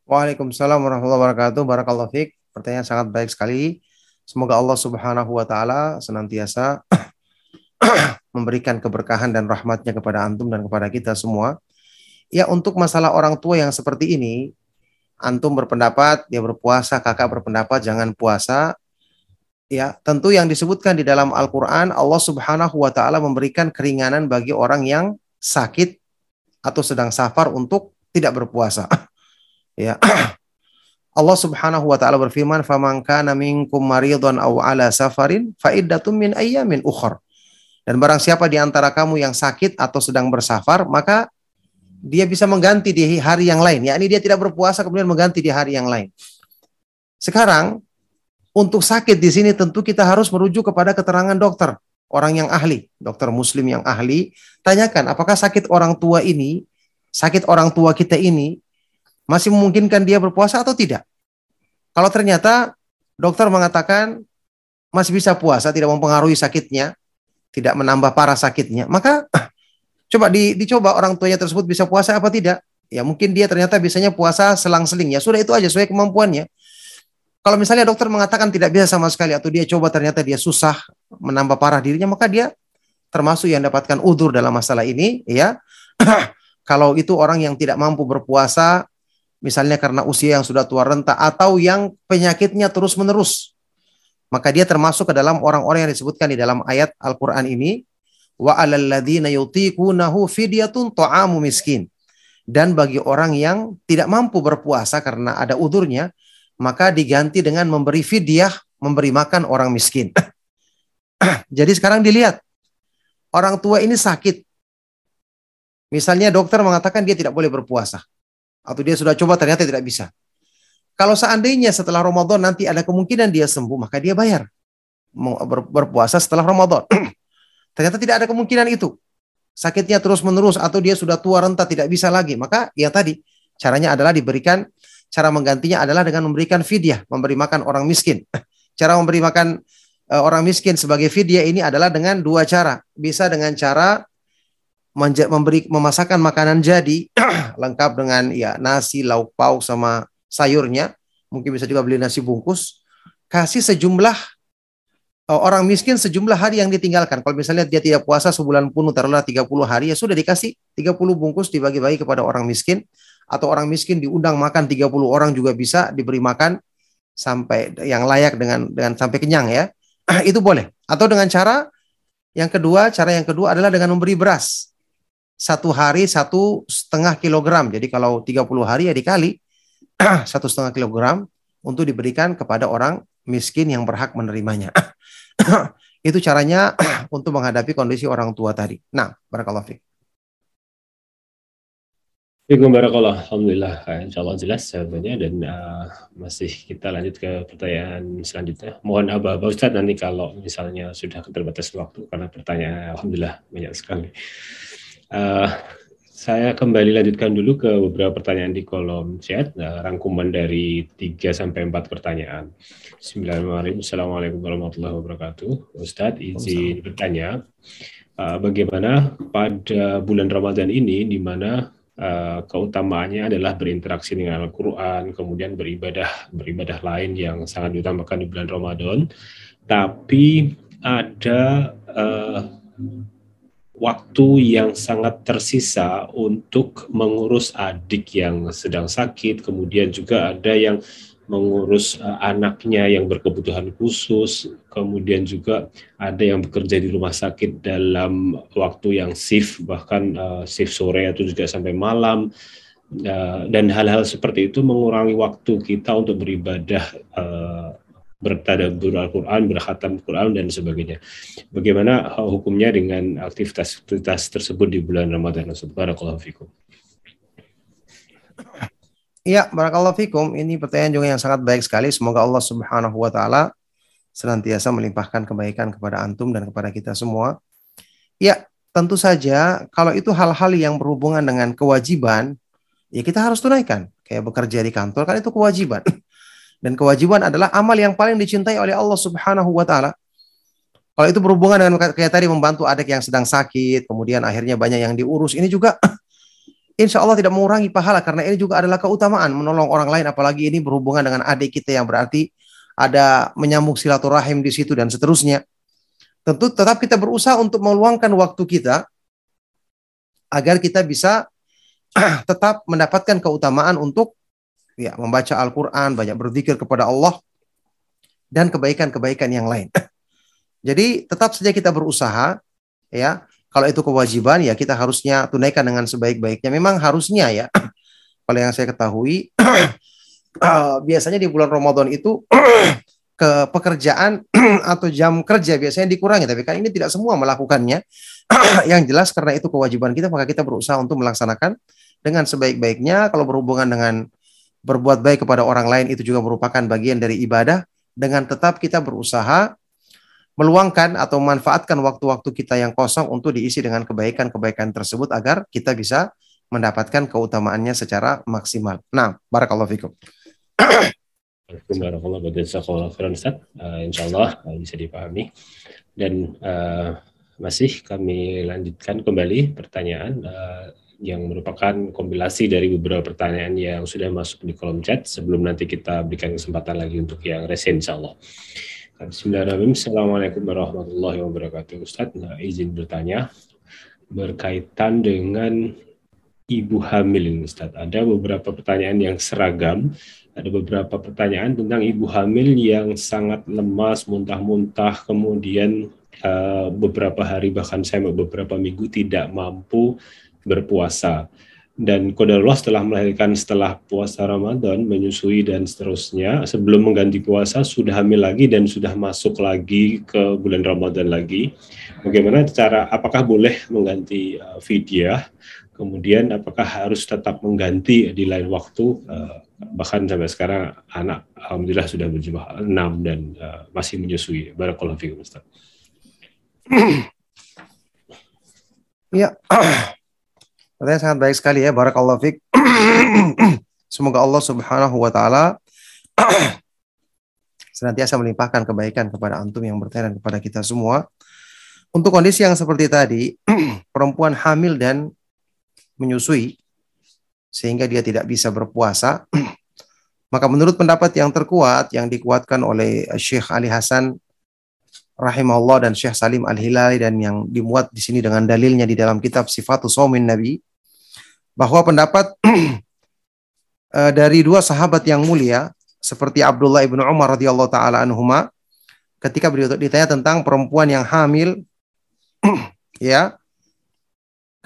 Waalaikumsalam warahmatullahi wabarakatuh. Barakallahu fiik. Pertanyaan sangat baik sekali. Semoga Allah Subhanahu wa taala senantiasa memberikan keberkahan dan rahmatnya kepada antum dan kepada kita semua. Ya untuk masalah orang tua yang seperti ini, antum berpendapat dia berpuasa, kakak berpendapat jangan puasa. Ya, tentu yang disebutkan di dalam Al-Qur'an Allah Subhanahu wa taala memberikan keringanan bagi orang yang sakit atau sedang safar untuk tidak berpuasa. ya. Allah Subhanahu wa taala berfirman, "Faman kana minkum maridun aw ala safarin fa iddatum min ayyamin ukhra." Dan barang siapa di antara kamu yang sakit atau sedang bersafar, maka dia bisa mengganti di hari yang lain. Ya, ini dia tidak berpuasa kemudian mengganti di hari yang lain. Sekarang untuk sakit di sini tentu kita harus merujuk kepada keterangan dokter, orang yang ahli, dokter muslim yang ahli, tanyakan apakah sakit orang tua ini, sakit orang tua kita ini masih memungkinkan dia berpuasa atau tidak? Kalau ternyata dokter mengatakan masih bisa puasa, tidak mempengaruhi sakitnya, tidak menambah parah sakitnya, maka coba di, dicoba orang tuanya tersebut bisa puasa apa tidak? Ya mungkin dia ternyata bisanya puasa selang-seling ya sudah itu aja sesuai kemampuannya. Kalau misalnya dokter mengatakan tidak bisa sama sekali atau dia coba ternyata dia susah menambah parah dirinya, maka dia termasuk yang dapatkan udur dalam masalah ini, ya. Kalau itu orang yang tidak mampu berpuasa, misalnya karena usia yang sudah tua renta atau yang penyakitnya terus-menerus, maka dia termasuk ke dalam orang-orang yang disebutkan di dalam ayat Al-Qur'an ini, wa alal ladzina yutiqunahu fidyatun ta'amu miskin. Dan bagi orang yang tidak mampu berpuasa karena ada udurnya, maka diganti dengan memberi fidyah, memberi makan orang miskin. Jadi sekarang dilihat, orang tua ini sakit. Misalnya dokter mengatakan dia tidak boleh berpuasa. Atau dia sudah coba ternyata tidak bisa. Kalau seandainya setelah Ramadan nanti ada kemungkinan dia sembuh, maka dia bayar. Berpuasa setelah Ramadan. ternyata tidak ada kemungkinan itu. Sakitnya terus menerus atau dia sudah tua renta tidak bisa lagi. Maka ya tadi caranya adalah diberikan Cara menggantinya adalah dengan memberikan fidyah, memberi makan orang miskin. Cara memberi makan uh, orang miskin sebagai fidyah ini adalah dengan dua cara. Bisa dengan cara memberi memasakkan makanan jadi lengkap dengan ya nasi, lauk pauk sama sayurnya. Mungkin bisa juga beli nasi bungkus. Kasih sejumlah uh, orang miskin sejumlah hari yang ditinggalkan. Kalau misalnya dia tidak puasa sebulan penuh taruhlah 30 hari ya sudah dikasih 30 bungkus dibagi-bagi kepada orang miskin atau orang miskin diundang makan 30 orang juga bisa diberi makan sampai yang layak dengan dengan sampai kenyang ya. itu boleh. Atau dengan cara yang kedua, cara yang kedua adalah dengan memberi beras. satu hari satu setengah kilogram. Jadi kalau 30 hari ya dikali satu setengah kilogram untuk diberikan kepada orang miskin yang berhak menerimanya. Itu caranya untuk menghadapi kondisi orang tua tadi. Nah, barakallahu fiik. Assalamualaikum warahmatullahi Alhamdulillah, insya Allah jelas jawabannya dan uh, masih kita lanjut ke pertanyaan selanjutnya. Mohon abah-abah Ustadz nanti kalau misalnya sudah terbatas waktu karena pertanyaan Alhamdulillah banyak sekali. Uh, saya kembali lanjutkan dulu ke beberapa pertanyaan di kolom chat, uh, rangkuman dari 3 sampai 4 pertanyaan. Bismillahirrahmanirrahim. Assalamualaikum warahmatullahi wabarakatuh. Ustadz izin bertanya, uh, bagaimana pada bulan Ramadan ini di mana uh, keutamaannya adalah berinteraksi dengan Al-Quran, kemudian beribadah beribadah lain yang sangat diutamakan di bulan Ramadan. Tapi ada uh, waktu yang sangat tersisa untuk mengurus adik yang sedang sakit, kemudian juga ada yang mengurus uh, anaknya yang berkebutuhan khusus, kemudian juga ada yang bekerja di rumah sakit dalam waktu yang shift bahkan uh, shift sore atau juga sampai malam uh, dan hal-hal seperti itu mengurangi waktu kita untuk beribadah uh, bertadabur Al-Quran, berkhatam Quran dan sebagainya. Bagaimana hukumnya dengan aktivitas-aktivitas tersebut di bulan Ramadan? Barakallahu fikum. Iya, barakallahu fikum. Ini pertanyaan juga yang sangat baik sekali. Semoga Allah Subhanahu wa taala senantiasa melimpahkan kebaikan kepada antum dan kepada kita semua. Ya, tentu saja kalau itu hal-hal yang berhubungan dengan kewajiban, ya kita harus tunaikan. Kayak bekerja di kantor kan itu kewajiban. Dan kewajiban adalah amal yang paling dicintai oleh Allah Subhanahu wa taala. Kalau itu berhubungan dengan kayak tadi membantu adik yang sedang sakit, kemudian akhirnya banyak yang diurus, ini juga insya Allah tidak mengurangi pahala karena ini juga adalah keutamaan menolong orang lain apalagi ini berhubungan dengan adik kita yang berarti ada menyambung silaturahim di situ dan seterusnya. Tentu tetap kita berusaha untuk meluangkan waktu kita agar kita bisa tetap mendapatkan keutamaan untuk ya membaca Al-Qur'an, banyak berzikir kepada Allah dan kebaikan-kebaikan yang lain. Jadi tetap saja kita berusaha ya kalau itu kewajiban ya kita harusnya tunaikan dengan sebaik-baiknya. Memang harusnya ya. Kalau yang saya ketahui uh, biasanya di bulan Ramadan itu ke pekerjaan atau jam kerja biasanya dikurangi tapi kan ini tidak semua melakukannya. yang jelas karena itu kewajiban kita maka kita berusaha untuk melaksanakan dengan sebaik-baiknya kalau berhubungan dengan berbuat baik kepada orang lain itu juga merupakan bagian dari ibadah dengan tetap kita berusaha meluangkan atau manfaatkan waktu-waktu kita yang kosong untuk diisi dengan kebaikan-kebaikan tersebut agar kita bisa mendapatkan keutamaannya secara maksimal. Nah, barakallahu fikum. Barakallahu uh, Insya Allah uh, bisa dipahami. Dan uh, masih kami lanjutkan kembali pertanyaan yang merupakan kompilasi dari beberapa pertanyaan yang sudah masuk di kolom chat sebelum nanti kita berikan kesempatan lagi untuk yang resen insya Allah. Bismillahirrahmanirrahim. Assalamualaikum warahmatullahi wabarakatuh. Ustaz, nah, izin bertanya berkaitan dengan ibu hamil Ustaz. Ada beberapa pertanyaan yang seragam. Ada beberapa pertanyaan tentang ibu hamil yang sangat lemas, muntah-muntah, kemudian uh, beberapa hari bahkan saya beberapa minggu tidak mampu berpuasa dan kodarullah setelah melahirkan setelah puasa Ramadan menyusui dan seterusnya sebelum mengganti puasa sudah hamil lagi dan sudah masuk lagi ke bulan Ramadan lagi. Bagaimana cara apakah boleh mengganti uh, fidyah? Kemudian apakah harus tetap mengganti di lain waktu? Uh, bahkan sampai sekarang anak alhamdulillah sudah berjumlah enam dan uh, masih menyusui. Barakallahu fiikum Ustaz. Ya, Pertanyaan sangat baik sekali ya. Barakallahu fiik. Semoga Allah Subhanahu wa taala senantiasa melimpahkan kebaikan kepada antum yang bertanya dan kepada kita semua. Untuk kondisi yang seperti tadi, perempuan hamil dan menyusui sehingga dia tidak bisa berpuasa, maka menurut pendapat yang terkuat yang dikuatkan oleh Syekh Ali Hasan rahimahullah dan Syekh Salim Al-Hilali dan yang dimuat di sini dengan dalilnya di dalam kitab Sifatus Saumin Nabi bahwa pendapat uh, dari dua sahabat yang mulia seperti Abdullah ibnu Umar radhiyallahu taala anhuma ketika beliau ditanya tentang perempuan yang hamil ya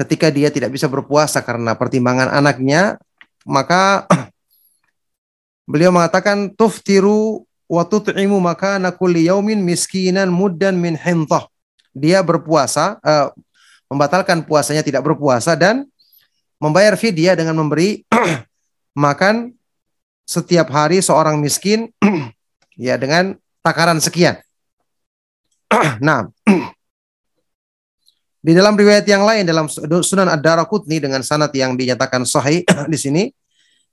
ketika dia tidak bisa berpuasa karena pertimbangan anaknya, maka beliau mengatakan tuftiru wa tut'imu maka kulli yaumin miskinan muddan min hintah. Dia berpuasa eh, membatalkan puasanya tidak berpuasa dan membayar fidyah dengan memberi makan setiap hari seorang miskin ya dengan takaran sekian. nah, di dalam riwayat yang lain dalam Sunan Ad-Darqutni dengan sanad yang dinyatakan sahih di sini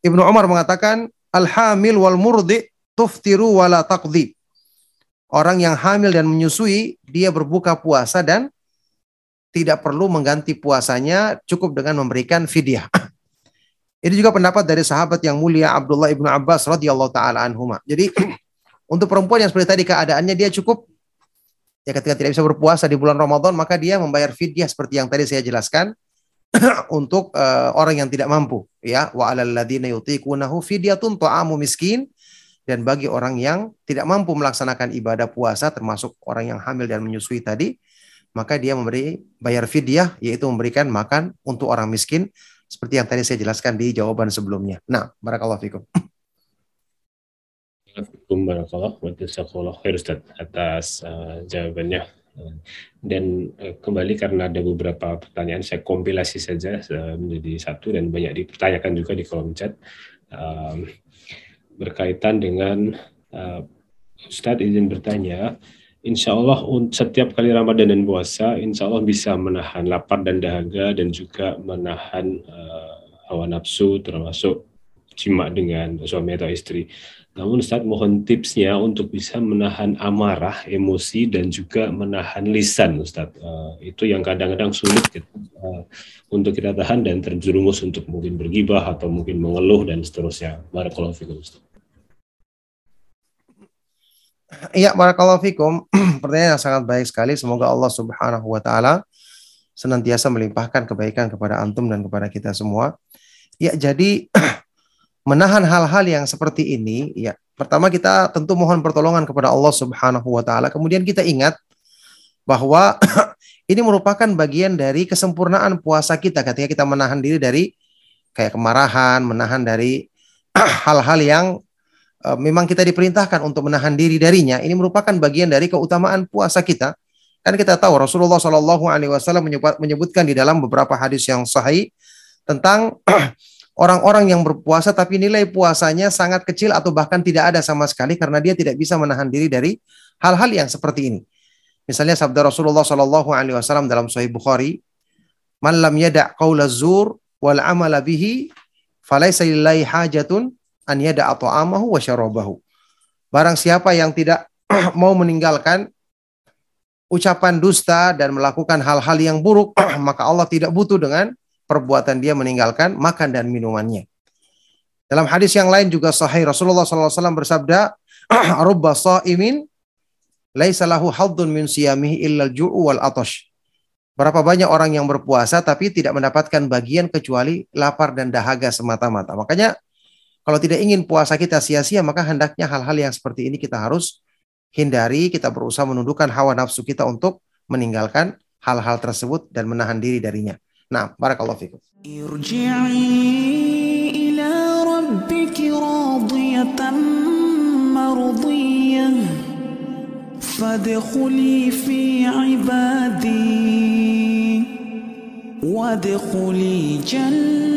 Ibnu Umar mengatakan al-hamil wal murdi tuftiru wala taqdi. Orang yang hamil dan menyusui dia berbuka puasa dan tidak perlu mengganti puasanya cukup dengan memberikan fidyah. Ini juga pendapat dari sahabat yang mulia Abdullah ibnu Abbas radhiyallahu taala anhuma. Jadi untuk perempuan yang seperti tadi keadaannya dia cukup ya ketika tidak bisa berpuasa di bulan Ramadan maka dia membayar fidyah seperti yang tadi saya jelaskan untuk uh, orang yang tidak mampu ya wa alal ladzina yutiqunahu fidyatun ta'amu miskin dan bagi orang yang tidak mampu melaksanakan ibadah puasa termasuk orang yang hamil dan menyusui tadi maka dia memberi bayar fidyah yaitu memberikan makan untuk orang miskin seperti yang tadi saya jelaskan di jawaban sebelumnya. Nah, barakallahu fikum. Assalamualaikum warahmatullahi wabarakatuh atas uh, jawabannya. Dan uh, kembali karena ada beberapa pertanyaan, saya kompilasi saja uh, menjadi satu dan banyak dipertanyakan juga di kolom chat uh, berkaitan dengan uh, Ustadz izin bertanya, Insya Allah setiap kali Ramadan dan puasa, Insya Allah bisa menahan lapar dan dahaga dan juga menahan uh, hawa nafsu termasuk jima dengan suami atau istri. Namun Ustaz mohon tipsnya untuk bisa menahan amarah, emosi dan juga menahan lisan Ustaz. Uh, itu yang kadang-kadang sulit uh, untuk kita tahan dan terjerumus untuk mungkin bergibah atau mungkin mengeluh dan seterusnya. Barakallahu Ustaz. Iya, barakallahu fikum. Pertanyaan yang sangat baik sekali. Semoga Allah Subhanahu wa taala senantiasa melimpahkan kebaikan kepada antum dan kepada kita semua. Ya, jadi menahan hal-hal yang seperti ini, ya pertama kita tentu mohon pertolongan kepada Allah Subhanahu wa taala. Kemudian kita ingat bahwa ini merupakan bagian dari kesempurnaan puasa kita ketika kita menahan diri dari kayak kemarahan, menahan dari hal-hal yang memang kita diperintahkan untuk menahan diri darinya. Ini merupakan bagian dari keutamaan puasa kita. Kan kita tahu Rasulullah Shallallahu Alaihi Wasallam menyebutkan di dalam beberapa hadis yang sahih tentang orang-orang yang berpuasa tapi nilai puasanya sangat kecil atau bahkan tidak ada sama sekali karena dia tidak bisa menahan diri dari hal-hal yang seperti ini. Misalnya sabda Rasulullah Shallallahu Alaihi Wasallam dalam Sahih Bukhari, "Man lam yada' wal amala bihi, falaysa lillahi hajatun an yada' ta'amahu wa syarabahu." Barang siapa yang tidak mau meninggalkan ucapan dusta dan melakukan hal-hal yang buruk, maka Allah tidak butuh dengan perbuatan dia meninggalkan makan dan minumannya. Dalam hadis yang lain juga sahih Rasulullah SAW bersabda, "Rubba sa'imin laisa lahu haddun min siyamihi illa al-ju'u wal atash." Berapa banyak orang yang berpuasa tapi tidak mendapatkan bagian kecuali lapar dan dahaga semata-mata. Makanya kalau tidak ingin puasa kita sia-sia, maka hendaknya hal-hal yang seperti ini kita harus hindari, kita berusaha menundukkan hawa nafsu kita untuk meninggalkan hal-hal tersebut dan menahan diri darinya. Nah, barakallahu fikum. Irji'i ila rabbiki radiyatan marudiyah fadkhuli fi ibadi wadkhuli jannati